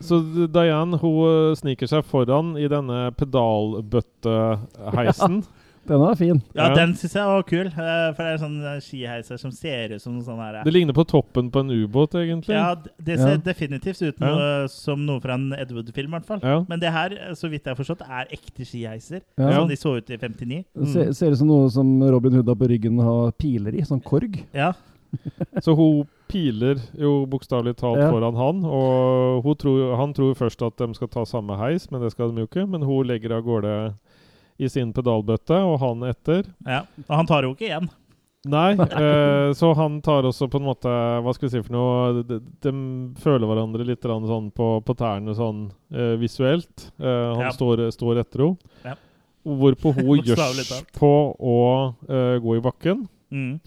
Så Diane hun eh, sniker seg foran i denne pedalbøtteheisen. Den er fin. Ja, Ja. den syns jeg var kul. eh, For det er sånn eh, skiheiser som ser ut som sånn her det ligner på toppen på en ubåt, egentlig. Ja, det ser Ja. definitivt ut Ja. noe, som noe fra en Ed Wood-film, i hvert fall. Ja. Men det her, så vidt jeg har forstått, er ekte skiheiser. Ja. Sånn de så ut i 59. Mm. ser, ser ut som noe som Robin Hood har på ryggen har piler i, sånn korg. Ja. Så hun piler jo bokstavelig talt Ja. foran han. Og hun tror, han tror først at de skal ta samme heis, men det skal de jo ikke. Men hun legger av gårde i sin pedalbøtte, og han etter. ja. Og han tar jo ikke igjen. Nei, eh, så han tar også på en måte Hva skal vi si for noe De, de føler hverandre litt sånn på, på tærne sånn eh, visuelt. Eh, han Ja. står, står etter henne. Ja. Hvorpå hun gjørs på å eh, gå i bakken. Mm.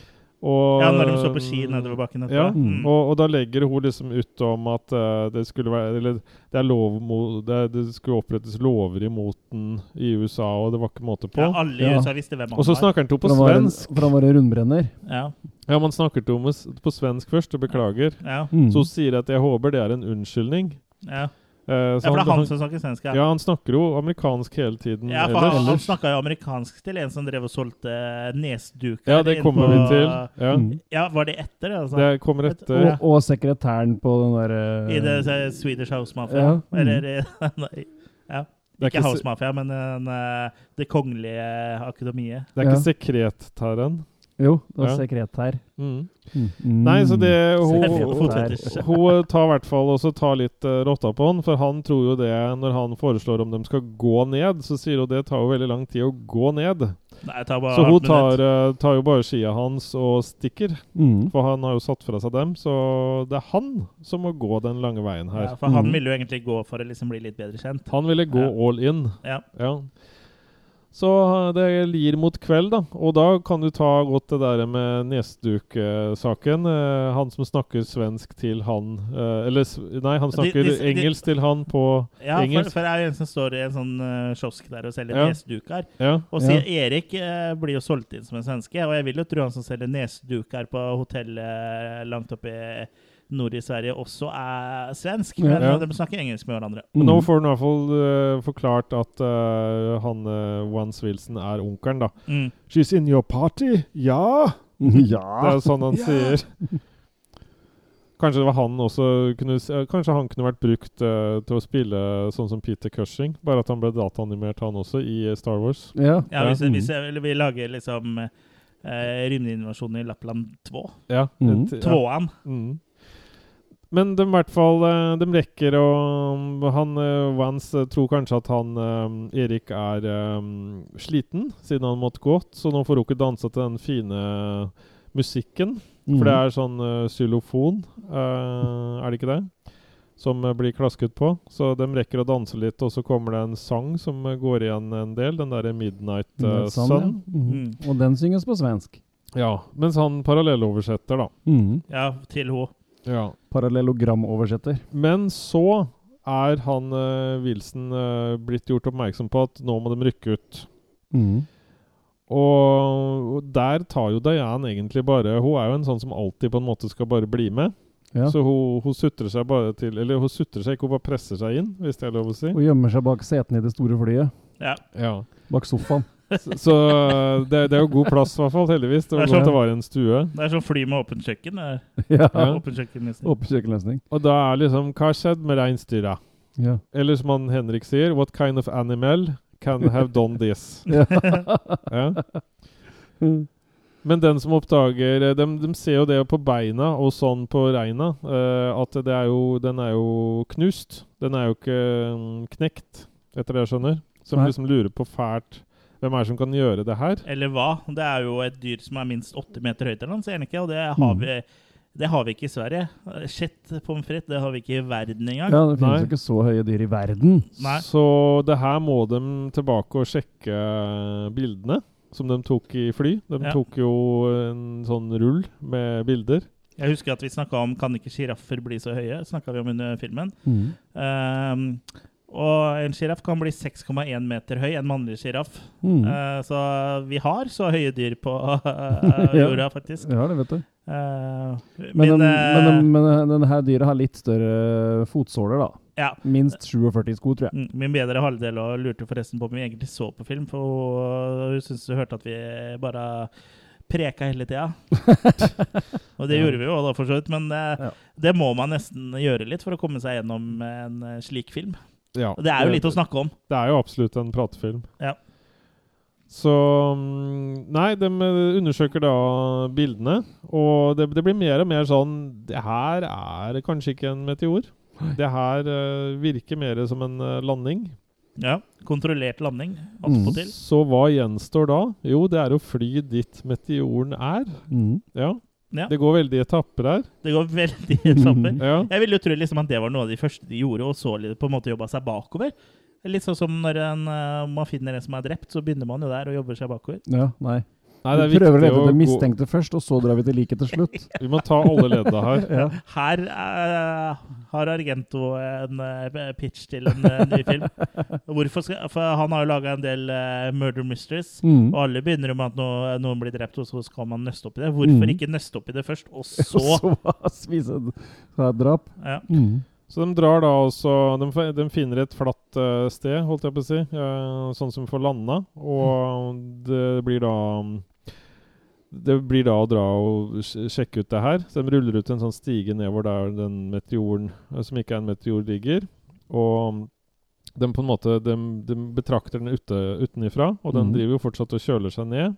Og, Ja, når de står på ski nedover bakken. Ja, Mm. og, og da legger hun liksom ut om at uh, det skulle være Eller det er lov mot det, det skulle opprettes lover imot den i USA, og det var ikke måte på. Ja, alle i Ja. USA visste hvem han var. og så snakker han to på For han en, svensk. for han var en rundbrenner. Ja. Ja, man snakker to på svensk først, og beklager. Ja. Mm. Så hun sier at jeg håper det er en unnskyldning. Ja. Eh, ja, for det er han han, som snakker svensk, ja. ja, han snakker jo amerikansk hele tiden Ja, for han, ellers. han snakka jo amerikansk til en som drev og solgte nesduker. Ja, det kommer vi til. Ja, Mm. Ja, Var det etter det? altså? Det kommer etter. Og, og sekretæren på den der uh, I det det Swedish House Mafia? Ja. Mm. Eller nei, ja. Ikke ikke House Mafia, men eh, Det kongelige akademiet. Det er ikke sekretæren. Jo, det var Ja. sekretær. Mm. Mm. Nei, så det hun, Sekretær. hun, tar i hvert fall også tar litt uh, rotta på han, for han tror jo det når han foreslår om de skal gå ned, så sier hun det tar jo veldig lang tid å gå ned. Nei, tar bare Så hun tar, eh, tar jo bare skia hans og stikker, Mm. for han har jo satt fra seg dem, så det er han som må gå den lange veien her. Ja, for han Mm. ville jo egentlig gå for å liksom bli litt bedre kjent. Han ville gå Ja. all in. Ja. Ja. Så det lir mot kveld, da. Og da kan du ta godt det der med nesdukesaken, Eh, han som snakker svensk til han eh, Eller nei, han snakker de- de- engelsk til han på Ja, for, Ja, for det er en som står i en sånn uh, kiosk der og selger Ja. nesduker. Ja. Og sier Erik eh, blir jo solgt inn som en svenske, og jeg vil jo tro han som selger nesduker på hotellet langt oppe i nord i Sverige, også er svensk. Men Ja. de snakker engelsk med hverandre. Men nå Mm. får du i hvert fall uh, forklart at uh, han uh, Vance Wilson er onkelen, da. Mm. She's in your party? Ja! Ja. Det er sånn han Ja. sier. Kanskje det var han også kunne, eh, Kanskje han kunne vært brukt uh, til å spille sånn som Peter Cushing, bare at han ble dataanimert han også i eh, Star Wars. Ja. Ja, hvis, Mm. hvis jeg, vi lager liksom uh, rymdeinvasjonen i Lappland 2. Ja. Mm. Tvåan. Mm. Men de, i hvert fall, eh, de rekker å Han eh, Vance eh, tror kanskje at han Erik er um, sliten, siden han måtte gå. Så nå får hun ikke dansa til den fine musikken. Mm. For det er sånn uh, xylofon, uh, er det ikke det? Som blir klasket på. Så de rekker å danse litt, og så kommer det en sang som går igjen en del. Den derre Midnight uh, sånn, Sun. ja. mm. Mm. Og den synges på svensk. Ja. Mens han parallelloversetter, da. Mm. Ja, til hun. Ja. Parallellogramoversetter. Men så er han uh, Wilson uh, blitt gjort oppmerksom på at nå må de rykke ut. Mm. Og og der tar jo Diane egentlig bare Hun er jo en sånn som alltid på en måte skal bare bli med. Ja. Så hun, hun sutrer seg bare til Eller hun sutrer seg ikke, hun bare presser seg inn, hvis det er lov å si. Hun gjemmer seg bak setene i det store flyet. Ja. Ja. Bak sofaen. Så, så det, det er jo god plass, i hvert fall. Heldigvis. Det var Det er godt sånn. det var en stue. Det er sånn fly med åpent kjøkken. ja. Åpen kjøkkenløsning. Og da er liksom Hva skjedde med reinsdyra? Ja. Eller som han Henrik sier, What kind of animal can have done this. Ja. Ja. Men den som oppdager eh, de, de ser jo det på beina og sånn på reina, uh, at det er jo, den er jo knust. Den er jo ikke mm, knekt, etter det jeg skjønner. Som Nei. liksom lurer på fælt hvem er det som kan gjøre det her. Eller hva? Det er jo et dyr som er minst åtte meter høyt, eller noe, ser han ikke? Og det har, Mm. vi, det har vi ikke i Sverige. Shit, pommes frites, det har vi ikke i verden engang. ja, det finnes jo ikke så høye dyr i verden. Nei. Så det her må de tilbake og sjekke bildene som de tok i fly. De Ja. tok jo en sånn rull med bilder. Jeg husker at vi snakka om 'Kan ikke sjiraffer bli så høye?' Snakka vi om under filmen. Mm. Ehm, og en sjiraff kan bli 6,1 meter høy, en mannlig sjiraff. Mm. Uh, så vi har så høye dyr på uh, jorda, faktisk. Ja, det vet du. Uh, Men, men den, men, men denne dyret har litt større fotsåler, da. ja. Minst 47 sko, tror jeg. Mm, Min bedre halvdel og lurte forresten på om vi egentlig så på film, for hun, hun syntes hun hørte at vi bare preka hele tida. og det gjorde vi jo da, for så vidt, men Ja. det må man nesten gjøre litt for å komme seg gjennom en slik film. Ja, Og det er jo litt å snakke om. Det er jo absolutt en pratefilm. Ja. Så mm, Nei, de eh, undersøker da bildene, og det, det blir mer og mer sånn Det her er kanskje ikke en meteor. Det her uh, virker mer som en uh, landing. Ja, Kontrollert landing. Mm. Attpåtil. Så hva gjenstår da? Jo, det er å fly dit meteoren er. Mm. Ja. Ja. Det går veldig i etapper her. Det går veldig etapper. Ja. Jeg ville jo tro liksom at det var noe av de første de gjorde, og så på en måte jobba seg bakover. Litt sånn som når en, eh, man finner en som er drept, så begynner man jo der og jobber seg bakover. Ja, nei. Nei, det er vi prøver å lete etter mistenkte først, og så drar vi til liket til slutt. Vi må ta alle ledda her. Ja. Her uh, har Argento en uh, pitch til en uh, ny film. Hvorfor skal, for han har jo laga en del murder mysteries. Mm. Og alle begynner med at no, noen blir drept, og så skal man nøste opp i det. Hvorfor Mm. ikke nøste opp i det først, og Og så så spise et drap. ja. Mm. Så de drar da også De, de finner et flatt uh, sted, holdt jeg på å si, uh, sånn som får landa. Og det blir da Det blir da å dra og sjekke ut det her. Så de ruller ut en sånn stige nedover der den meteoren, eh, som ikke er en meteor, ligger. Og de på en måte De, de betrakter den ute, utenifra, og den mm. driver jo fortsatt og kjøler seg ned.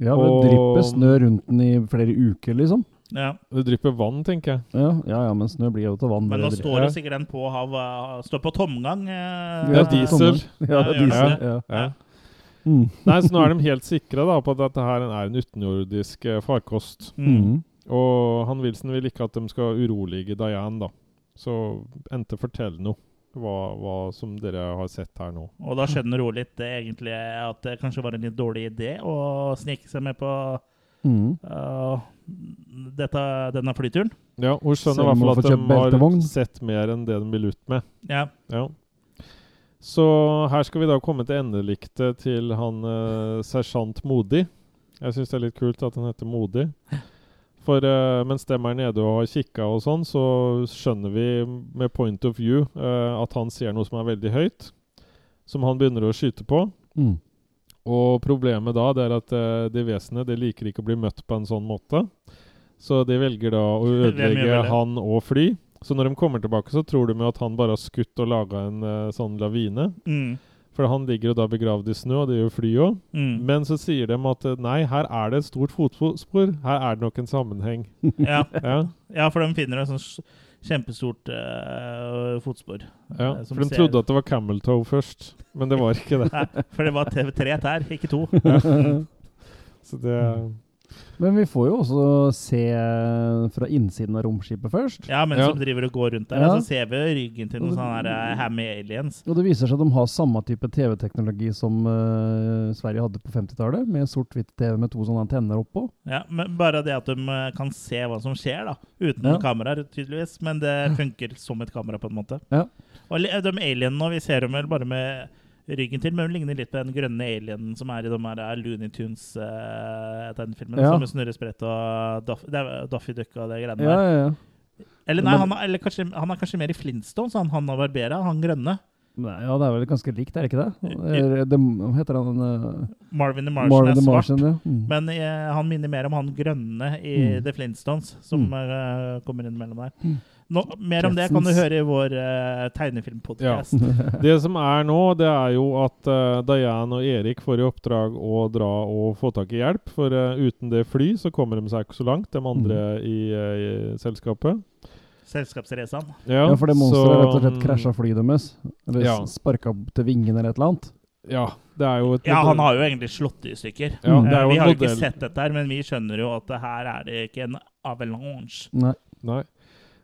Ja, det Og- drypper snø rundt den i flere uker, liksom. ja. Det drypper vann, tenker jeg. Ja, ja, ja men snø blir jo til vann. Men drypper. står det sikkert den på hav, står på tomgang. eh, Ja, diesel. Ja, det Ja, diesel. Ja. Mm. Nei, så nå er de helt sikre da på at dette her er en utenjordisk eh, farkost. Mm. Mm. Og han Wilson vil ikke at de skal urolige Diane, da. Så endte fortell noe. Hva, hva som dere har sett her nå. Og da skjønner hun litt eh, egentlig at det kanskje var en litt dårlig idé å snike seg med på Mm. uh, dette, denne flyturen. Ja, Hun skjønner i hvert fall at de har sett mer enn det de vil ut med. Ja. Ja. Så her skal vi da komme til endeliktet til han eh, sersjant Modig. Jeg syns det er litt kult at han heter Modig. For eh, mens de er nede og har kikka og sånn, så skjønner vi med point of view eh, at han ser noe som er veldig høyt, som han begynner å skyte på. Mm. Og problemet da det er at eh, det vesenet det liker ikke å bli møtt på en sånn måte. Så de velger da å ødelegge han og fly. Så når de kommer tilbake, så tror de jo at han bare har skutt og laga en uh, sånn lavine. Mm. For han ligger jo da begravd i snø, og det gjør fly òg. Mm. Men så sier de at eh, nei, her er det et stort fotspor. Her er det nok en sammenheng. Ja. Ja, ja, for de finner et sånt kjempestort uh, fotspor. ja. som For de ser- trodde at det var camel toe først, men det var ikke det. Nei, for det var te- tre tær, ikke to. Så det Men vi får jo også se fra innsiden av romskipet først. Ja, mens Ja. de driver og går rundt der, Ja. og så ser vi ryggen til noen sånne eh, hammy aliens. Og det viser seg at de har samme type TV-teknologi som uh, Sverige hadde på 50-tallet, med sort-hvitt-TV med to sånne antenner oppå. Ja, men Bare det at de eh, kan se hva som skjer, da. Uten Ja. kameraer, tydeligvis. Men det funker som et kamera, på en måte. Ja. Og de alienene vi ser dem vel bare med ryggen til, men hun ligner litt på den grønne alienen som er i de her eh, Looney Tunes-tegnefilmene. Ja. Som med snurresprett og Duff, det Daffy Duck og det greiene Ja, der. ja. Eller nei, han, er- eller kanskje, han er kanskje mer i Flintstones, han Hanna Barbera, han grønne. Nei, ja, det er vel ganske likt, er det ikke det? Det hva heter han? uh, Marvin the Martian Marvin er svart. Martian, ja. Mm. Men uh, han minner mer om han grønne i Mm. The Flintstones, som Mm. eh, kommer inn mellom der. Mm. Nå, mer om det kan du høre i vår uh, tegnefilmpodkast. Det som er nå, det er jo at uh, Diane og Erik får i oppdrag å dra og få tak i hjelp. For uh, uten det fly så kommer de seg ikke så langt, de andre i, eh, i selskapet. Selskapsreisene. Ja, for det monsteret rett og slett krasja flyet deres. Eller Ja. sparka til vingene eller et eller annet. Ja, det er jo et Ja, han har jo egentlig slått det i stykker. Ja, Mm. er Eh, vi har jo ikke modell. sett dette, her, men vi skjønner jo at det her er det ikke en avalanche. Nei. Nei.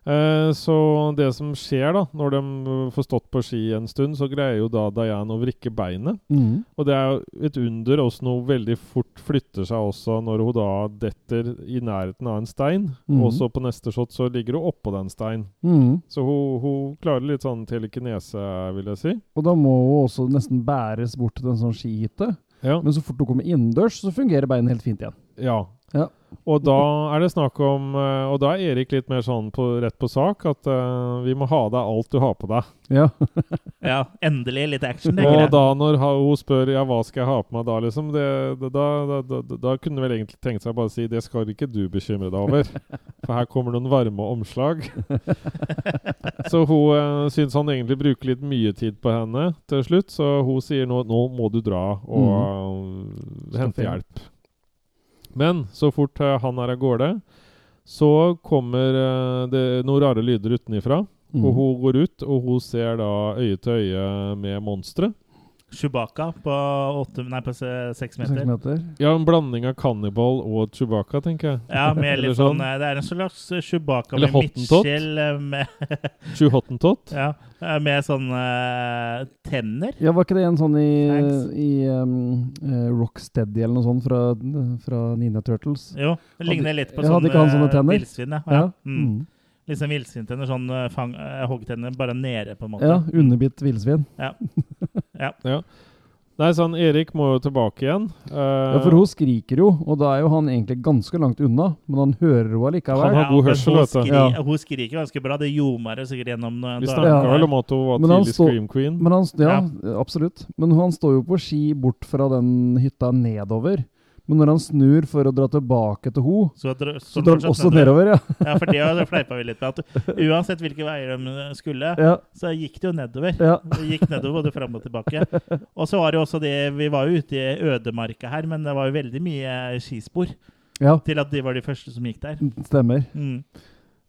Eh, så det som skjer da, når de eh, får stått på ski en stund, så greier jo da Diane å vrikke beinet. Mm. Og det er jo et under Også hun veldig fort flytter seg også når hun da detter i nærheten av en stein. Mm. Og så på neste shot så ligger hun oppå den steinen. Mm. Så hun, hun klarer litt sånn telekinese, vil jeg si. Og da må hun også nesten bæres bort til en sånn skihytte. Ja. Men så fort hun kommer innendørs, så fungerer beinet helt fint igjen. ja. Ja. Og da er det snakk om eh, Og da er Erik litt mer sånn på, rett på sak at uh, vi må ha deg alt du har på deg. Ja. Ja, endelig litt action. Og jeg. da når ha- hun spør ja, hva skal jeg ha på meg da, liksom, det, det, da, da, da, da, da kunne vel egentlig tenkt seg bare å si det skal ikke du bekymre deg over. For her kommer noen varme omslag. så hun uh, syns han egentlig bruker litt mye tid på henne til slutt, så hun sier nå, nå må du dra og uh, hente hjelp. Men så fort eh, han er av gårde, så kommer eh, det noen rare lyder utenifra. Mm. Og hun går ut, og hun ser da øye til øye med monsteret. Chewbacca på, åtte, nei, på se- seks Seks meter. meter. Ja, en blanding av Cannibal og Chewbacca, tenker jeg. Ja, med Eller litt sånn eh, Det er en slags Chewbacca Eller med midtskjell eh, med, Chew Hottentot. ja, eh, med sånne uh, tenner. Ja, var ikke det en sånn i, i um, eh, Rocksteady eller noe sånt fra, fra Nina Turtles? Jo, det ligner litt på ja, hadde sånne ikke han sånne eh, tenner? villsvin. Ja. Ja. Mm. Mm. Sånn villsvintenner, sånn eh, fang, eh, hoggtenner bare nede, på en måte. Ja, underbitt villsvin. Ja. Nei, sånn, Erik må jo tilbake igjen. Uh, Ja, for hun skriker jo, og da er jo han egentlig ganske langt unna, men han hører henne Han allikevel. har god hørsel, hun vet du. skri, Ja. Hun skriker ganske bra. Det ljomer sikkert gjennom Vi snakka vel om at hun var Men han tidlig Scream Queen. Men han, ja, absolutt. Men han står jo på ski bort fra den hytta nedover. Men når han snur for å dra tilbake til ho, Så, dra, så drar han også nedover, ja. Ja, for det har- fleipa vi litt med. At uansett hvilke veier de skulle, ja. så gikk det jo nedover. Ja. Det gikk nedover både fram og tilbake. Og så var det jo også det Vi var jo ute i ødemarka her, men det var jo veldig mye skispor Ja, til at de var de første som gikk der. stemmer. Mm.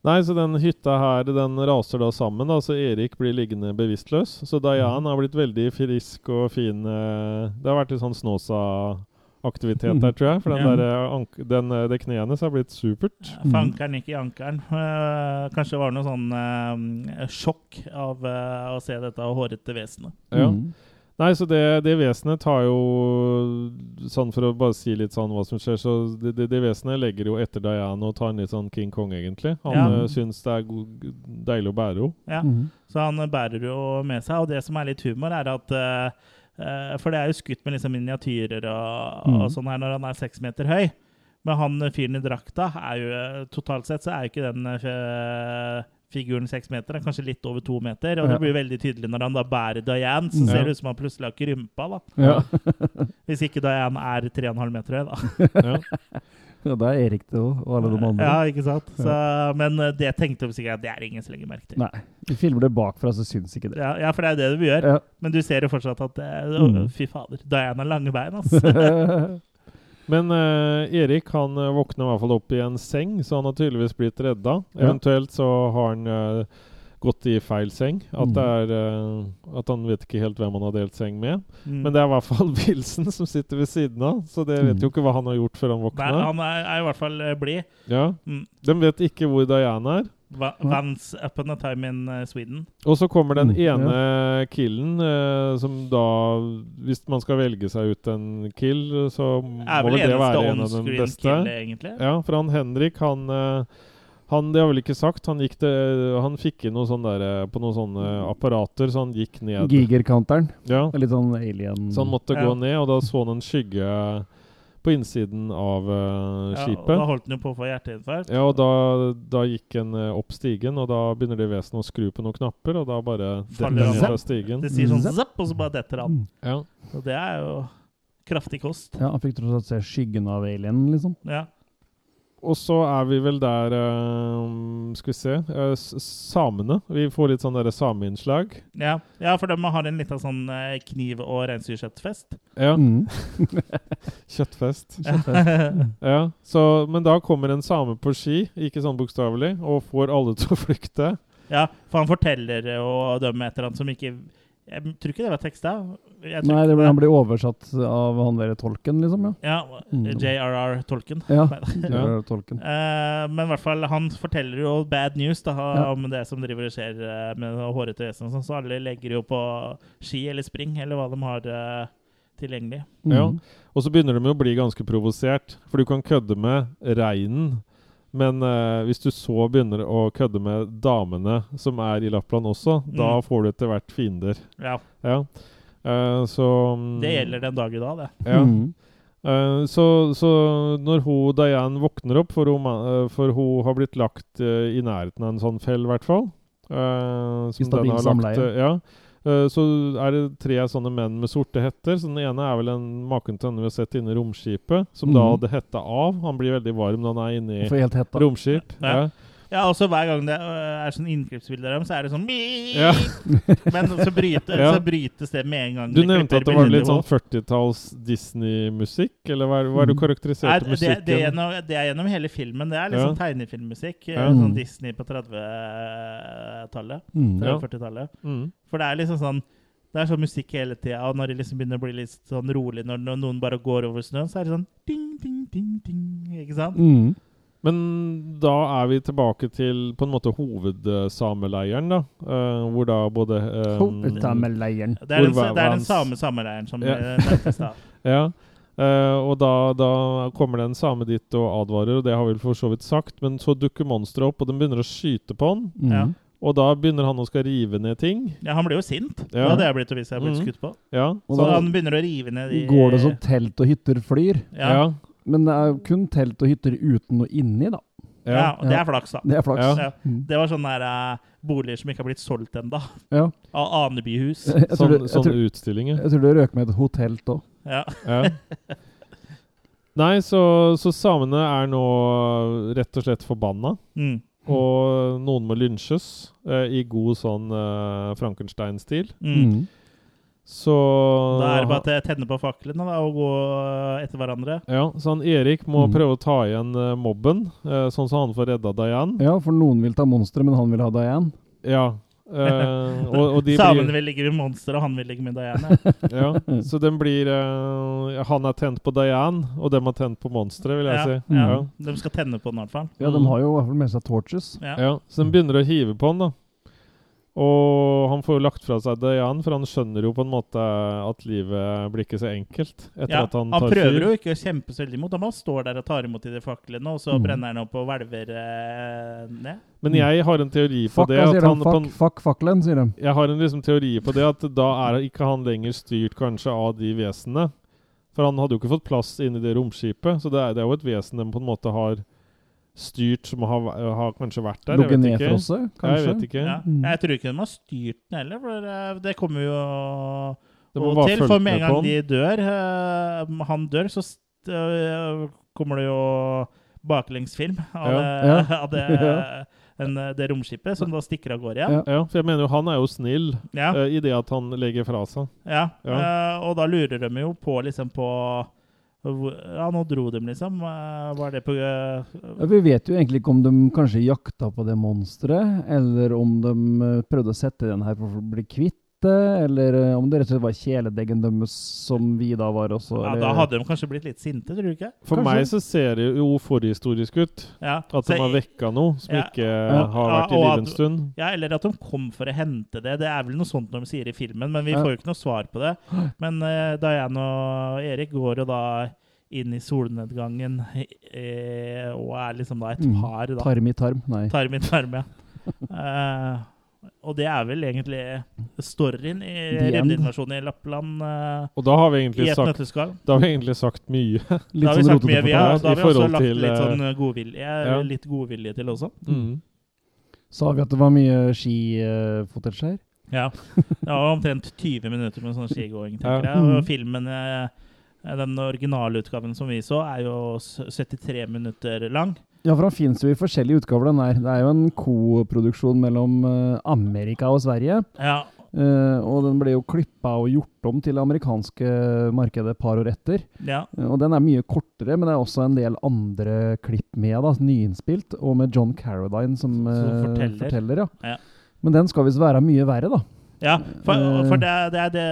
Nei, så den hytta her, den raser da sammen, da, så Erik blir liggende bevisstløs. Så Dayan har blitt veldig frisk og fin. eh, Det har vært litt sånn Snåsa-aktivitet der, tror jeg. For den Ja. der, eh, ank den, eh, det kneet hennes har blitt supert. Fankeren gikk i ankeren. Uh, kanskje det var noe sånn uh, sjokk av uh, å se dette hårete vesenet. Ja. Mm. Nei, så det, det vesenet tar jo Sånn for å bare si litt sånn hva som skjer, så det, det, det vesenet legger jo etter Diana og tar en litt sånn King Kong, egentlig. Han Ja. syns det er god, deilig å bære henne. Ja. Mhm. Så han bærer jo med seg. Og det som er litt humor, er at eh, For det er jo skutt med liksom miniatyrer og, og sånn her når han er seks meter høy. Men han eh, fyren i drakta er jo eh, Totalt sett så er jo ikke den eh, figuren seks meter. Han er kanskje litt over to meter. Og Ja. det blir veldig tydelig når han da bærer Diane. Så Mhm. ser Ja. det ut som han plutselig har krympa. da Ja. Hvis ikke Diane er 3,5 meter høy, da. Ja. det er Erik det òg, og alle de andre. Ja, ikke sant? Så, men eh, det tenkte vi sikkert at det er ingen som legger merke til. Nei, vi filmer det bakfra, så syns ikke det. Ja, ja, for det er jo det vi gjør. Ja. Men du ser jo fortsatt at det, å, Fy fader. Diana har lange bein, altså. Men uh, Erik han eh, våkner i hvert fall opp i en seng, så han har tydeligvis blitt redda. Ja. Eventuelt så har han eh, gått i feil seng. At, Mm. det er, uh, at han vet ikke helt hvem han har delt seng med. Mm. Men det er i hvert fall Wilson som sitter ved siden av, så det vet Mm. jo ikke hva han har gjort før han våkner. Nei, han er, er i hvert fall eh, blid. Ja, Mm. De vet ikke hvor Diane er. Va- up upon a time in eh, Sweden. Og så kommer den Mm, ja. ene killen uh, som da Hvis man skal velge seg ut en kill, så må vel det være en av de beste. kill, egentlig. Ja, for han Henrik, han eh, han, det har vel ikke sagt. Han, gikk det, han fikk inn noe sånn der, eh, på noen sånne apparater, så han gikk ned. Giger-counteren. Ja, litt sånn alien Så han måtte Ja. gå ned, og da så han en skygge på innsiden av eh, Ja, og da skipet. holdt han jo på å få hjerteinfarkt. Ja, og da, da gikk han uh, opp stigen, og da begynner det vesenet å skru på noen knapper, og da bare detter Faller han fra stigen. Det sier sånn Mm. zapp, og så bare detter han. Ja. Og det er jo kraftig kost. Ja, han fikk tross alt se skyggen av alien, liksom. Ja. Og så er vi vel der um, Skal vi se uh, Samene. Vi får litt sånn sameinnslag. Ja, ja, for de har en liten sånn uh, kniv- og reinsdyrkjøttfest. Ja. Mm. Kjøttfest. Kjøttfest. Ja, så, Men da kommer en same på ski, ikke sånn bokstavelig, og får alle til å flykte. Ja, for han forteller jo dem et eller annet som ikke Jeg tror ikke det var teksta. Nei, det ble, han blir oversatt av han derre tolken, liksom. Ja. Ja, Mm. JRR Tolken. Ja, JRR tolken. Uh, men i hvert fall, han forteller jo bad news da, Ja. om det som driver og skjer eh, med hårete vesen. sånn, Så alle legger jo på ski eller spring, eller hva de har uh, tilgjengelig. Ja. Mm. Og så begynner de å bli ganske provosert, for du kan kødde med reinen. Men eh, hvis du så begynner å kødde med damene som er i Lappland også, da Mm. får du etter hvert fiender. Ja, Ja. Eh, så mm, Det gjelder den dag i dag, det. Ja. Mm. Uh, så, så når hun Diane våkner opp, for hun, eh, for hun har blitt lagt uh, i nærheten av en sånn fell, i hvert fall eh, som stabil samleie. ja. Eh, så er det tre sånne menn med sorte hetter. Så Den ene er vel en maken til den vi har sett inne i romskipet, som da Mhm. hadde hetta av. Han blir veldig varm når han er inne i da. romskip. Ja. Ja. Ja, også Hver gang det øh, er sånn innklippsbilder av dem, så er det sånn Ja. Men så, bryter, Ja. så brytes det med en gang. Du nevnte at det var litt sånn 40-talls Disney-musikk, eller hva er, hva er det du Mhm. karakteriserte Nei, det, musikken? det, er gjennom, det er gjennom hele filmen. Det er liksom Ja. tegnefilmmusikk. Ja. eh, Sånn Mm. Disney på 30-tallet. Mm. Ja. 40-tallet. Mm. For det er liksom sånn Det er sånn musikk hele tida, og når det liksom begynner å bli litt sånn rolig, når noen bare går over snøen, så er det sånn ding, ding, ding, ding. Ikke sant? Mm. Men da er vi tilbake til på en måte hovedsameleiren, da. Uh, hvor da både um, Hovedsameleiren. Det er den, det er den samme sameleiren som Ja. eh, nevntes da. Ja. Uh, og da, da kommer det en same dit og advarer, og det har vi for så vidt sagt. Men så dukker monsteret opp, og den begynner å skyte på han. Mm. Ja. Og da begynner han å skal rive ned ting. Ja, han blir jo sint. Ja. Det Det jeg blitt hvis jeg hadde blitt Mhm. skutt på. Ja. Så da- han begynner å rive ned de Går det som telt og hytter flyr? Ja. Ja. Men det er kun telt og hytter uten noe inni, da. ja. og det er flaks, da. Det er flaks. Ja. Ja. Mm. Det var sånne der, uh, boliger som ikke har blitt solgt ennå. Ja. Av anebyhus. Sånn, jeg, sånne utstillinger. jeg tror det røk med et hotell òg. Ja. Ja. Nei, så, så samene er nå rett og slett forbanna. Mm. Og noen må lynsjes uh, i god sånn uh, Frankenstein-stil. Mm. Så Da er det bare å tenne på faklene da, og gå etter hverandre. Ja, så han Erik må Mm. prøve å ta igjen eh, mobben, eh, sånn som han får redda Diane. Ja, for noen vil ta monsteret, men han vil ha Diane. Ja. Uh, og, og de Samen blir vil ligge med monster, og han vil ligge med Diane. ja, Så den blir eh, Han er tent på Diane, og dem har tent på monsteret, vil jeg ja, si. ja. Ja. De skal tenne på den i hvert fall. Ja, de Mm. har jo i hvert fall med seg torches. Ja. Ja, så de begynner å hive på den, da. Og han får jo lagt fra seg det igjen, for han skjønner jo på en måte at livet blir ikke så enkelt. Etter Ja, at han han prøver fyr. jo ikke å kjempe så veldig imot. Han bare står der og tar imot i de faklene, og så Mm. brenner han opp og hvelver eh, ned. Men jeg har en teori på Fuck, det at han på Fuck, en, fuck fakkelen, sier de. Jeg har en liksom teori på det at da er ikke han lenger styrt kanskje av de vesenene. For han hadde jo ikke fått plass inn i det romskipet, så det er, det er jo et vesen de på en måte har styrt, som har, har kanskje vært der. Ligget ned for oss, nedfrosset, Ja, kanskje? Jeg vet ikke. Ja. Mm. Jeg tror ikke de har styrt den heller, for eh, det kommer jo og til. For med en gang de dør, eh, han dør, så kommer det jo baklengsfilm av, Ja. det, Ja. av det, den, det romskipet, som da stikker av gårde igjen. Ja. Ja, for jeg mener jo han er jo snill Ja. eh, i det at han legger fra seg. Ja, Ja. eh, og da lurer de jo på liksom på Ja, nå dro de, liksom. Var det på eh, Ja, vi vet jo egentlig ikke om de kanskje jakta på det monsteret, eller om de eh, prøvde å sette den her for å bli kvitt det, eller eh, om det rett og slett var kjæledeggen deres som vi da var også. Ja, da hadde de kanskje blitt litt sinte, tror du ikke? For Kanskje. meg så ser det jo forhistorisk ut. Ja, At de har vekka noe som Ja. ikke Ja. har vært i live en stund. Ja, eller at de kom for å hente det. Det er vel noe sånt de sier i filmen, men vi Ja. får jo ikke noe svar på det. Men uh, Diane og Erik går jo da inn i solnedgangen eh, og er liksom da et Mm. par, da. Tarm i tarm, nei. Tarm i tarm, ja. Eh, og det er vel egentlig storyen i The i Lappland Uh, Og da har vi i egentlig sagt, da har vi egentlig sagt mye. Da Litt har vi sånn sagt rotete mye, det. da har vi også lagt til, litt eh, sånn godvilje, ja. litt godvilje til også. Mm. Sa vi at det var mye skifotage her? Ja. Det var omtrent 20 minutter med sånn skigåing, tenker Ja. jeg. Mm. Og filmen den originale originalutgaven som vi så, er jo 73 minutter lang. Ja, for han finnes jo i forskjellige utgaver, den der. Det er jo en co-produksjon mellom eh, Amerika og Sverige. Ja, Uh, og den ble jo klippa og gjort om til det amerikanske markedet et par år etter. ja. Uh, og den er mye kortere, men det er også en del andre klipp med, da, nyinnspilt. Og med John Caroline som, Som eh, forteller. forteller. ja. Ja. Men den skal visst være mye verre, da. Ja, for, for det, det er det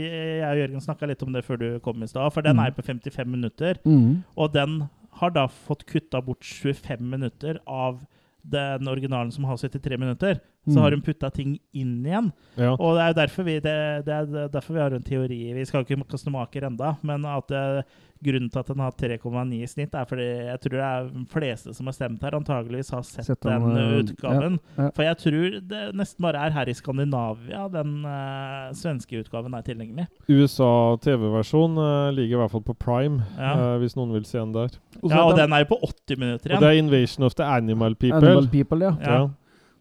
vi, Jeg og Jørgen snakka litt om det før du kom i stad. For den Mm. er på 55 minutter, Mm. og den har da fått kutta bort 25 minutter av den originalen som har 73 minutter. Så Mm. har hun putta ting inn igjen. Ja. Og det er jo derfor vi, det, det er derfor vi har en teori Vi skal ikke kaste maker enda, men at det, grunnen til at den har 3,9 i snitt, er fordi jeg tror det er de fleste som har stemt her, antageligvis har sett, Sett den den, eh, utgaven. ja, ja. For jeg tror det nesten bare er her i Skandinavia den uh, svenske utgaven er tilgjengelig. USA TV-versjon uh, ligger i hvert fall på Prime, Ja. eh, hvis noen vil se den der. Også Ja, og den- den er jo på 80 minutter igjen. Og det er Invasion of the Animal People. Animal People, ja.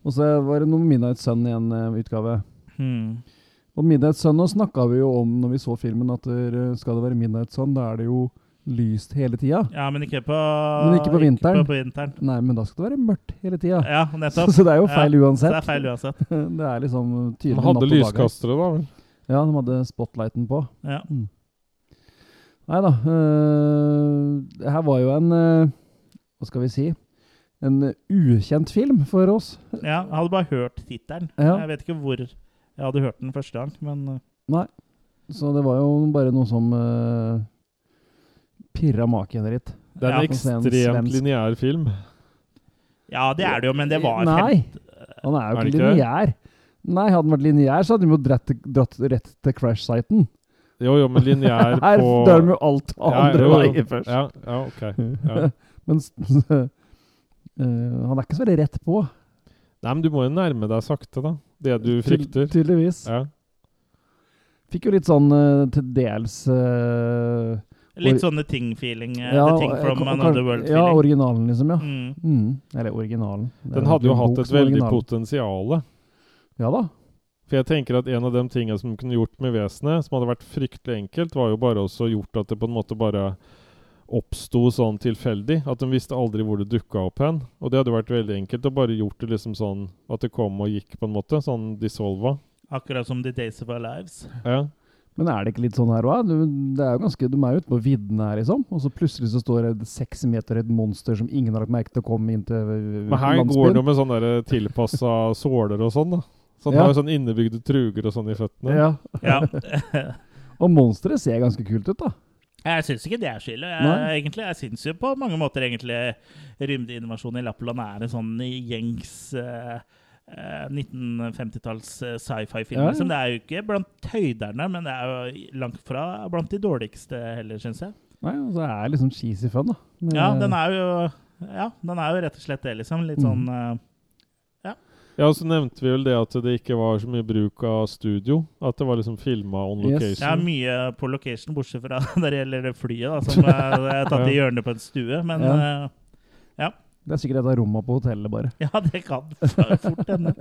Og så var det noe Midnight Sun i en uh, utgave. Hmm. Og Midnight Sun snakka vi jo om når vi så filmen, at der, skal det være Midnight Sun, da er det jo lyst hele tida. Ja, men ikke på, Men ikke på vinteren. på, på vinteren. Nei, men da skal det være mørkt hele tida. Ja, Så, nettopp. så det er jo feil Ja, uansett. det er feil uansett. Det er liksom tydelig natt hadde og dag hadde lyskastere, da vel. Ja, de hadde spotlighten på. Ja. Nei da. Uh, det her var jo en uh, Hva skal vi si? En ukjent film for oss. ja, jeg hadde bare hørt tittelen. Ja. Jeg vet ikke hvor jeg hadde hørt den første gang, men eh, Nei. Så det var jo bare noe som uh, pirra maken litt. Det er en ja. ekstremt lineær film. Ja, det er det jo, men det var Nei. Han er jo Er ikke ikke? lineær. Nei, hadde den vært lineær, så hadde de jo dratt, dratt rett til crash-siten. Jo, jo, men lineær Her på drar de jo alt andre jo, jo. veier først. Ja, ja, ok. Ja. Men s- øh, han er ikke så veldig rett på. Nei, men du må jo nærme deg sakte, da. Det du Ty- frykter. Tydeligvis. Ja. Fikk jo litt sånn øh, til dels uh, Litt sånne ting-feeling. eh, ja, the Thing from og- ja, originalen, liksom, ja. mm. Mm. Eller originalen. Den hadde jo hatt et veldig potensial. Ja da. For jeg tenker at en av de tingene som kunne gjort med vesenet, som hadde vært fryktelig enkelt, var jo bare også gjort at det på en måte bare oppsto sånn tilfeldig. At de visste aldri hvor det dukka opp hen. Og det hadde vært veldig enkelt å bare gjort det liksom sånn at det kom og gikk, på en måte. Sånn dissolva. Akkurat som The Days of Our Lives. Ja. Men er det ikke litt sånn her òg? Det er jo ganske, de er jo ute på viddene her, liksom. Og så plutselig så står det seks meter et monster som ingen har lagt merke til å komme inn til landsbyen. Men her går det jo med sånne tilpassa såler og sånn, da. Så han Ja. har jo sånn innebygde truger og sånn i føttene. Ja. Ja. Og monsteret ser ganske kult ut, da. Jeg syns ikke det er så ille. Jeg, egentlig, jeg syns jo på mange måter egentlig rymdinnovasjon i Lappland er en sånn gjengs eh, eh, 1950-talls eh, sci-fi-film. Ja, ja. liksom. Det er jo ikke blant høyderne, men det er jo langt fra blant de dårligste heller, syns jeg. Nei, og så er det liksom cheesy fun, da. Men Ja, den er jo ja, den er jo rett og slett det, liksom. Litt Mm. sånn eh, Ja, og så nevnte vi vel det at det ikke var så mye bruk av studio. At det var liksom filma on location. Det er mye på location, bortsett fra når det gjelder det flyet, da, som er, er tatt i hjørnet på en stue. Men Ja. eh, Det er sikkert et av rommene på hotellet, bare. Ja, det kan fort hende.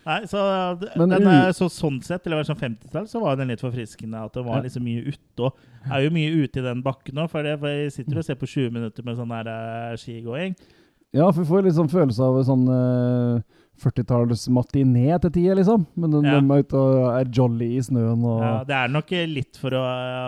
Nei, så, den, den, er- så sånn sett, eller sånn 50-tall, så var den litt forfriskende. At det var Ja. liksom mye ute. Og er jo mye ute i den bakken nå, for, jeg sitter og ser på 20 minutter med sånn der uh, skigåing. Ja, for vi får litt sånn følelse av sånn uh, 40-talls matiné til tider, liksom. Men den, Ja. de er ute og er jolly i snøen og Ja, det er nok litt for å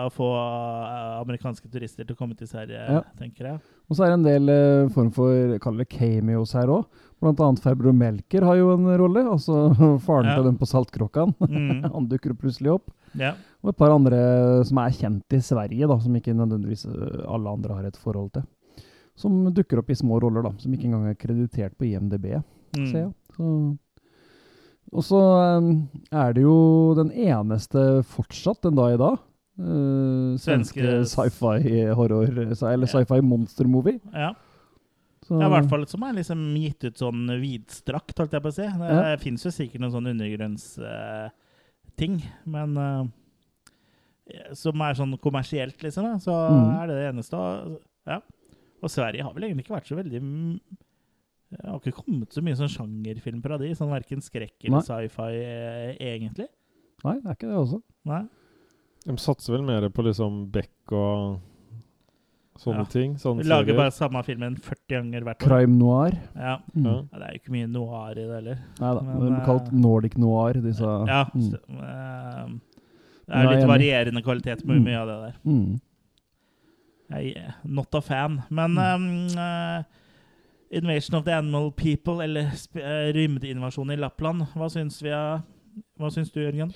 å få eh, amerikanske turister til å komme til Sverige, Ja. tenker jeg. Og så er det en del eh, form for kaller det cameos her òg. Blant annet Ferbro Melker har jo en rolle. Altså faren Ja. til den på Saltkråkan. Mm. Han dukker plutselig opp. Ja. Og et par andre som er kjent i Sverige, da, som ikke nødvendigvis eh, alle andre har et forhold til. Som dukker opp i små roller, da, som ikke engang er kreditert på IMDb. Mm. Så jeg. Så. Og så eh, er det jo den eneste fortsatt den dag i dag. Uh, svenske Svenske- sci-fi-horror, eller Ja. sci-fi-monster-movie. ja. Så- Ja, i hvert fall som er liksom gitt ut sånn vidstrakt, holdt jeg på å si. Det Ja. fins jo sikkert noen sånn undergrunnsting, men uh, Som er sånn kommersielt, liksom. Da. Så Mm. er det det eneste. Og, ja. og Sverige har vel egentlig ikke vært så veldig Det har ikke kommet så mye sånn sjangerfilm fra de, sånn verken skrekk eller sci-fi, eh, egentlig. Nei, det er ikke det også. Nei. De satser vel mer på liksom Beck og sånne Ja. ting. Sånne Vi lager serier. bare samme filmen 40 ganger hvert år. Crime noir. Ja. Mm. Ja. Ja, det er jo ikke mye noir i det heller. Nei da. Men, De blir eh, kalt Nordic noir, disse Ja. mm. så, eh, det er Nei, litt jeg er varierende kvalitet med Mm. mye av det der. Mm. Jeg er not a fan. Men Mm. um, eh, Invasion of the Animal People, eller eh, i Lappland, hva syns vi Hva syns du, Jørgen?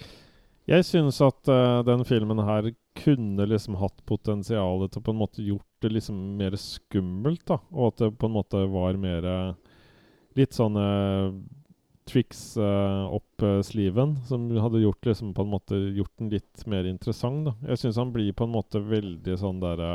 Jeg syns at uh, den filmen her kunne liksom hatt potensial til å på en måte gjort det liksom mer skummelt, da. Og at det på en måte var mer eh, Litt sånne tricks uh, opp uh, sliven, som hadde gjort liksom på en måte gjort den litt mer interessant, da. Jeg syns han blir på en måte veldig sånn derre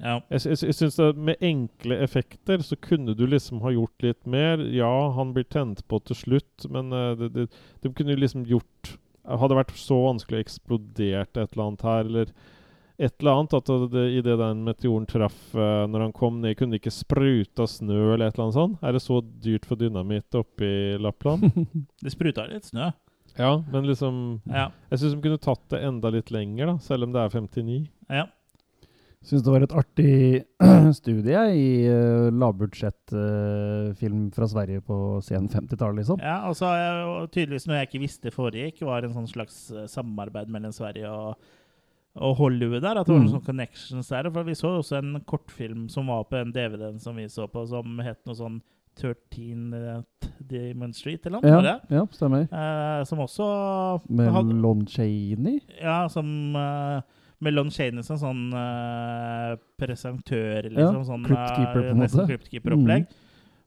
Ja. Jeg, jeg, jeg syns det med enkle effekter så kunne du liksom ha gjort litt mer. Ja, han blir tent på til slutt, men uh, det, det, de kunne jo liksom gjort Hadde vært så vanskelig å eksplodert et eller annet her, eller et eller annet at det, det, idet den meteoren traff uh, når han kom ned, kunne det ikke spruta snø eller et eller annet sånt? Er det så dyrt for dynamitt oppe i Lappland? Det spruta litt snø. ja, men liksom Ja. Jeg syns de kunne tatt det enda litt lenger, da, selv om det er 59. ja. Syns det var et artig studie i uh, lavbudsjettfilm fra Sverige på sen 50-tallet, liksom. ja og så har jeg jo tydeligvis noe jeg ikke visste foregikk, var en sånn slags eh, samarbeid mellom Sverige og, og Hollywood der. At det var Mm. noen sånne connections der. For vi så også en kortfilm som var på den DVD-en som vi så på, som het noe sånn 13 Demon Street, eller noe? Ja, det? ja stemmer. Eh, som også Med hadde- Lon Chaney. Ja, som uh, med Lon Chaney som sånn uh, presentør, Ja, liksom. sånn, cryptkeeper, på eh, en måte. Crypt Keeper-opplegg.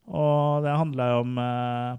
Og det handla jo om uh,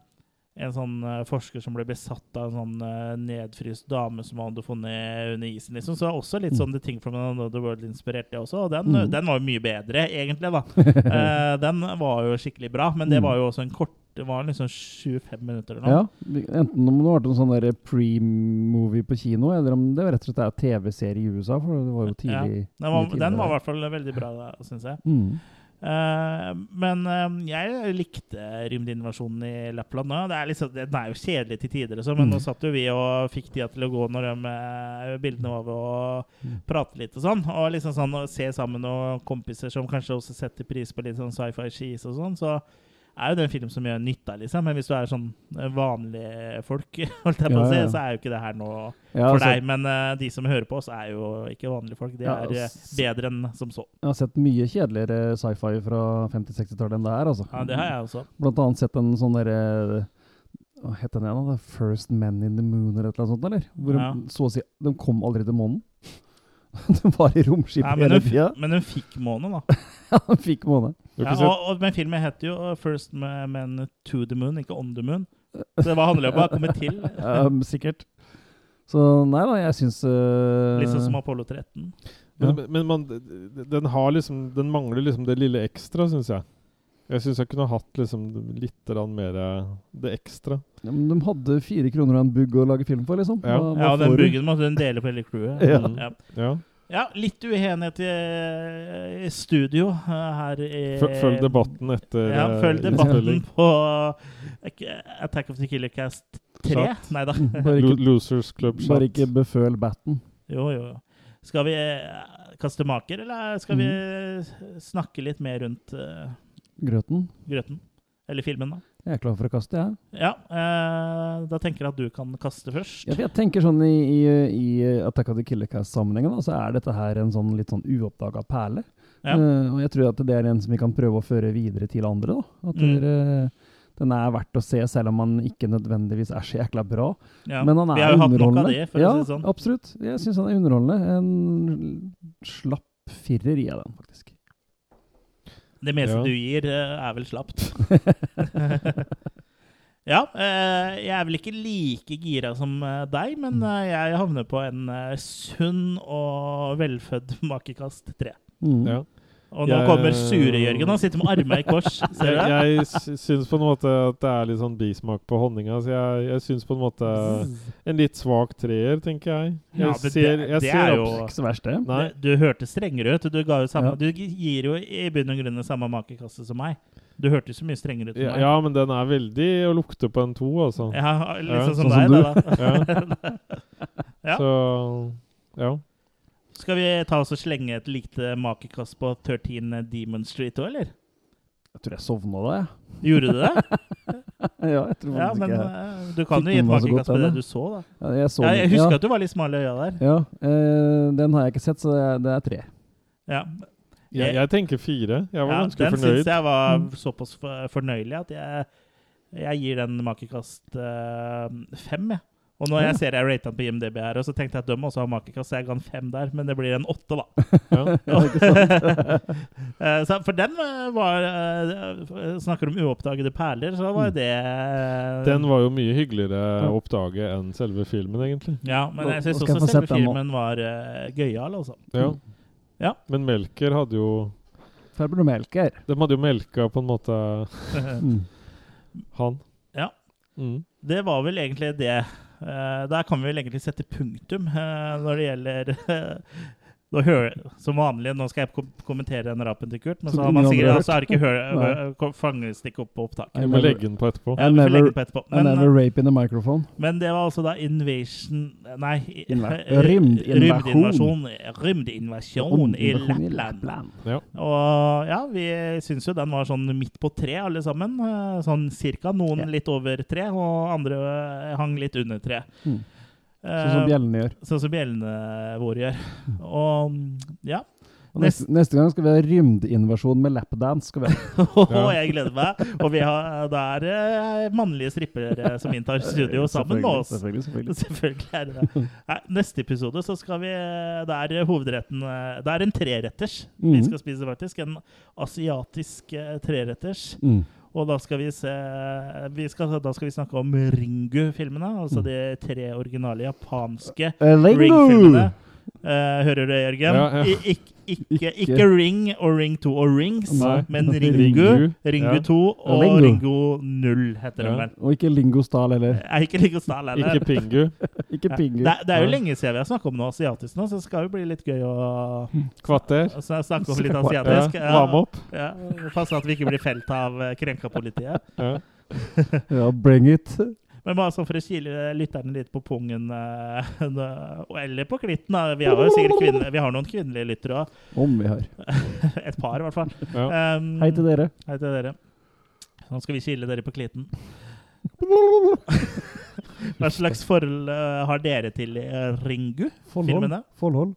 en sånn uh, forsker som ble besatt av en sånn uh, nedfryst dame som han hadde funnet under isen. liksom. Så det er også litt Mm. sånn The Thing from Another World inspirert det også. Og den, Mm. den var jo mye bedre, egentlig, da. uh, den var jo skikkelig bra, men det Mm. var jo også en kort Det var liksom 25 minutter eller noe. Ja, enten om det var en sånn pre-movie på kino, eller om det rett og slett er TV-serie i USA, for det var jo Ja, tidlig. Den var, den var i hvert fall veldig bra, syns jeg. Mm. Uh, men uh, jeg likte rymdinvasjonen i Lappland. nå. Det er liksom, den er jo kjedelig til tider, så, men Mm. nå satt jo vi og fikk tida til å gå når de uh, bildene var ved å Mm. prate litt og sånn. Og liksom sånn å se sammen og kompiser som kanskje også setter pris på litt sånn sci-fi skis og sånn, så er jo det en film som gjør nytta, liksom. Men hvis du er sånn eh, vanlige folk, holdt jeg på å si, så er jo ikke det her noe Ja, for altså, deg. Men uh, de som hører på oss, er jo ikke vanlige folk. De er eh, bedre enn som så. Jeg har sett mye kjedeligere sci-fi fra 50-60-tallet enn det her, altså. Ja, det har jeg også. Blant annet sett en sånn derre Hva het den igjen? First Men in the Moon eller et eller annet sånt? eller? Hvor Ja. de, så å si, de kom aldri til månen. de var i romskip Ja, hele tida. men hun fikk måne, da. Ja, hun fikk måne. Ja, og, og, men filmen heter jo uh, 'First Men to the Moon', ikke 'On the Moon'. Så det var handler jo om å komme til. um, sikkert. Så nei da, jeg syns uh, Litt sånn som Apollo 13. Men, Ja. men man, den har liksom Den mangler liksom det lille ekstra, syns jeg. Jeg syns jeg kunne hatt liksom litt mer eh, det ekstra. ja, men De hadde fire kroner av en bugg å lage film for, liksom. Ja. Hva- hva Ja, den buggen måtte den dele på hele crewet. Ja. Ja. Ja. ja, litt uenighet i, i studio uh, her i Følg, følg debatten etter Ja, eh, følg debatten på Attack of the Killer Cast 3. Sant. Nei da. Losers Club Chat. bare ikke beføl batten. Jo, jo. jo. Skal vi kaste maker, eller skal vi Mm. snakke litt mer rundt uh, Grøten. grøten? Eller filmen, da? Jeg er klar for å kaste, jeg. Ja, eh, da tenker jeg at du kan kaste først. Ja, jeg tenker sånn i, i, i Attack of the Killer Cast-sammenhengen, så er dette her en sånn litt sånn uoppdaga perle. Ja. Uh, og jeg tror at det er en som vi kan prøve å føre videre til andre. da. At Mm. dere, den er verdt å se, selv om han ikke nødvendigvis er så jækla bra. Ja. Men han Vi er har jo hatt nok av underholdende. det, for ja, å si det sånn. absolutt. Jeg syns han er underholdende. En slapp firer gir jeg den, faktisk. Det meste Ja. du gir, eh, er vel slapt. ja, eh, jeg er vel ikke like gira som eh, deg, Mm. men eh, jeg havner på en sunn og velfødd makekast tre. Mm. Ja. Og nå Jeg- kommer sure Jørgen. og sitter med armene i kors. Ser du Jeg, det? jeg sy- syns på en måte at det er litt sånn bismak på honninga. Så jeg, jeg syns på en måte en litt svak treer, tenker jeg. Jeg Ja, men ser, det- jeg det ser er jo- Ikke så verst, det. Nei. Du, du hørtes strengere ut. Du, ga jo samme, Ja. du gir jo i bunn og grunn samme makekasse som meg. Du hørtes så mye strengere ut som Ja, meg. ja, men den er veldig å lukte på en to, altså. Ja, liksom Ja, som sånn deg, som da. da. Ja. Ja. Så Ja. Skal vi ta oss og slenge et lite makekast på 13 Demon Street òg, eller? Jeg tror jeg sovna da, jeg. Gjorde du det? ja, jeg tror Ja, men ikke jeg du kan jo gi et makekast på det du så, da. ja, jeg, så Ja, jeg husker ja. at du var litt smal i øya der. Ja, eh, den har jeg ikke sett, så det er, det er tre. Ja, Jeg, jeg tenker fire. Jeg var ja ganske Den fornøyd. syns jeg var Mm. såpass fornøyelig at jeg, jeg gir den makekast øh, fem, jeg. Og når jeg ser jeg rata på IMDb her, og så tenkte jeg at de også har makekast, så jeg ga den fem der, men det blir en åtte, da. Ja. Ja, ikke sant? Eh, så for den eh, var eh, Snakker om uoppdagede perler, så var jo det Den var jo mye hyggeligere å oppdage enn selve filmen, egentlig. Ja, men jeg syns også selve filmen var uh, gøyal, altså. Ja. Ja. Men Melker hadde jo Farbror Melker. De hadde jo melka på en måte Mm. han. Ja. Mm. Det var vel egentlig det. Eh, der kan vi vel egentlig sette punktum eh, når det gjelder hører, Som vanlig, nå skal jeg kommentere den rapen til Kurt, men så har man sikkert altså, har ikke hør, fanges det ikke opp på opptak. Jeg Vi må legge den på etterpå. Ja, never- legge den på etterpå. Men, never rape in the microphone. men det var altså da Invasion Nei, eh, rymdinvasjon. rymdinvasjon. I Lappland. Ja. Og ja, vi syns jo den var sånn midt på tre, alle sammen. Eh, Sånn cirka. Noen Ja. litt over tre, og andre eh, hang litt under tre. Mm. Sånn som Eh, bjellene gjør. Sånn som bjellene våre gjør. Og mm, ja. Og neste, neste gang skal vi ha rymdinvasjon med lapdance. Skal vi ha. Og jeg gleder meg. Og vi har, det er eh, mannlige strippere som inntar studio sammen med oss. Selvfølgelig, selvfølgelig. Selvfølgelig er det det. Nei, neste episode så skal vi Det er hovedretten eh, Det er en treretters vi Mhm. skal spise, faktisk. En asiatisk eh, treretters. Mm. Og da skal vi se vi skal, Da skal vi snakke om Ringu-filmene. Altså de tre originale japanske Eh, Ringo! Ring-filmene. Uh, hører du det, Jørgen? Ja, ja. I, ikke, ikke, Ikke. Ring og Ring 2 og Rings, Nei. men Ringu. Ringu. Ringu Ja. 2 og Ringu. Ringo 0, heter Ja. den vel. Og ikke Lingostal heller. Nei, ikke Lingostal heller. Ikke Pingu. Ikke. Pingu. Det, det er jo lenge siden vi har snakket om noe asiatisk nå, så det skal jo bli litt gøy å Kvarter. snakke om litt asiatisk. Ja, Varme opp. Ja, Passe at vi ikke blir felt av eh, krenka politiet. Ja. Ja, bring it. Men bare sånn for å kile lytterne litt på pungen, eh, eller på klitten. da. Vi har jo sikkert kvinne, vi har noen kvinnelige lyttere òg. Om vi har. Et par, i hvert fall. Ja. Um, Hei til dere. Hei til dere. Nå skal vi kile dere på klitten. Hva slags forhold eh, har dere til Ringu-filmene? Forhold.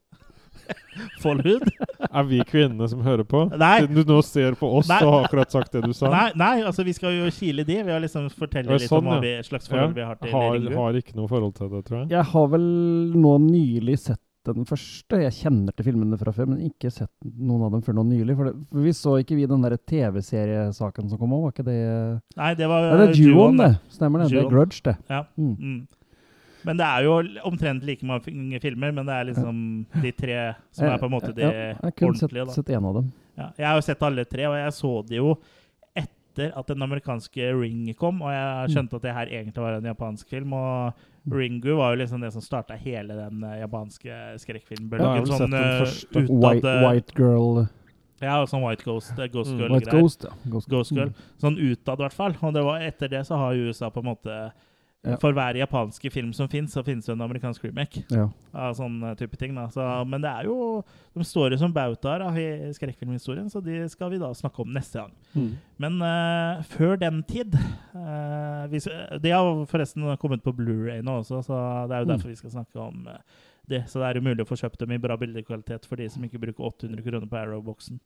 Forhold. Follhud? Er vi kvinnene som hører på? Nei. Siden du nå ser på oss Nei. og har akkurat sagt det du sa. Nei, nei, altså vi skal jo kile de. Vi har liksom fortelle litt sånn, om hva ja. vi, slags Ja. vi har til Har, Ringu. har ikke noe forhold til det, tror jeg. Jeg har vel nå nylig sett den første. Jeg kjenner til filmene fra før, men ikke sett noen av dem før nå nylig. For, det, for vi så ikke vi den der TV-seriesaken som kom òg, var ikke det Nei, det var Nei, det er Juon, det. Stemmer det. Det er Grudge, det. Ja. Mm. Mm. Men det er jo omtrent like mange filmer, men det er liksom de tre som er på en måte de Ja, jeg har kun sett, ordentlige. sett en av dem. Ja, jeg har jo sett alle tre, og jeg så det jo etter at den amerikanske Ring kom, og jeg skjønte at det her egentlig var en japansk film. Og Ringu var jo liksom det som starta hele den eh, japanske skrekkfilmbølgen. sett sånn av White, White Girl Ja, sånn White Ghost, eh, Ghost Mm. Girl White. Ghost, ja. Ghost, Ghost Girl. Mm. Sånn utad, i hvert fall. Og det var etter det så har USA på en måte Ja. For hver japanske film som fins, så finnes det en amerikansk remake Ja. av sånn eh, type ting. da. Så, men det er jo De står jo som bautaer i skrekkfilmhistorien, så de skal vi da snakke om neste gang. Mm. Men uh, før den tid uh, vi, De har forresten kommet på Blu-ray nå også, så det er jo Mm. derfor vi skal snakke om uh, det. Så det er jo mulig å få kjøpt dem i bra bildekvalitet for de som ikke bruker 800 kroner på Arrow-boksen,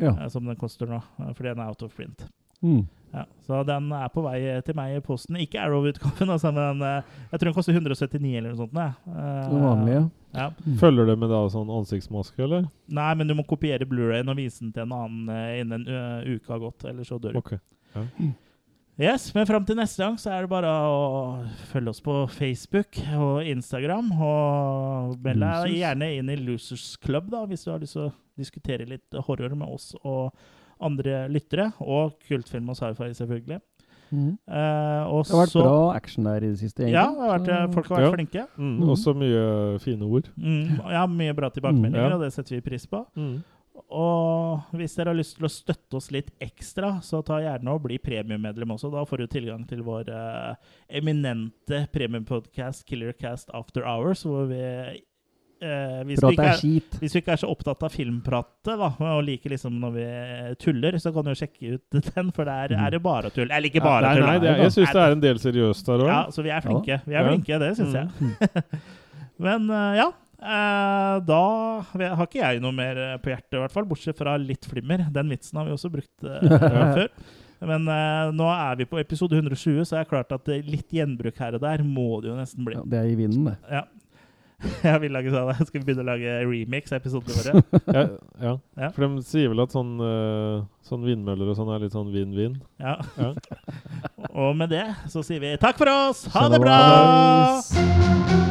ja. Uh, som den koster nå, for den er out of print. Mm. Ja, så den er på vei til meg i posten. Ikke Arrow-utgaven, altså, men eh, jeg tror den koster 179 eller noe sånt. Eh, Det vanlige. Ja. Mm. Følger det med da sånn ansiktsmaske, eller? Nei, men du må kopiere Blu-rayen og vise den til en annen eh, innen en uke har gått. eller så dør du. Ok. Yes, Men fram til neste gang så er det bare å følge oss på Facebook og Instagram. Og meld deg gjerne inn i Losers Club da, hvis du har lyst til å diskutere litt horror med oss og andre lyttere. Og kultfilm og sci-fi, selvfølgelig. Mm. Eh, og Det har vært så- bra action der i det siste. egentlig. Ja, det har vært, eh, folk har vært Ja. flinke. Mm. Mm. Også mye fine ord. Mm, ja, mye bra tilbakemeldinger, Mm, ja. og det setter vi pris på. Mm. Og hvis dere har lyst til å støtte oss litt ekstra, så ta gjerne og bli premiummedlem også. Da får du tilgang til vår eh, eminente premiumpodcast Killercast After Hours, hvor vi eh, hvis, vi er er, hvis vi ikke er så opptatt av filmpratet da, og liker liksom når vi tuller, så kan du jo sjekke ut den, for der er det bare tull. Eller ikke bare nei, tull. nei, det, jeg syns det er en del seriøst der òg. Ja, så vi er flinke. Vi er Ja. flinke, det syns jeg. Men eh, ja. eh, da har ikke jeg noe mer eh, på hjertet, i hvert fall. Bortsett fra litt flimmer. Den vitsen har vi også brukt eh, før. Men eh, nå er vi på episode 120, så er det klart at eh, litt gjenbruk her og der må det jo nesten bli. Ja, det er i vinden, det. Ja. Jeg vil lage sånn, Skal vi begynne å lage remix av episodene våre? Ja, ja. Ja. For de sier vel at sånn, eh, sånn vindmøller og sånn er litt sånn vinn-vinn. Ja. Ja. Og med det så sier vi takk for oss! Ha det bra!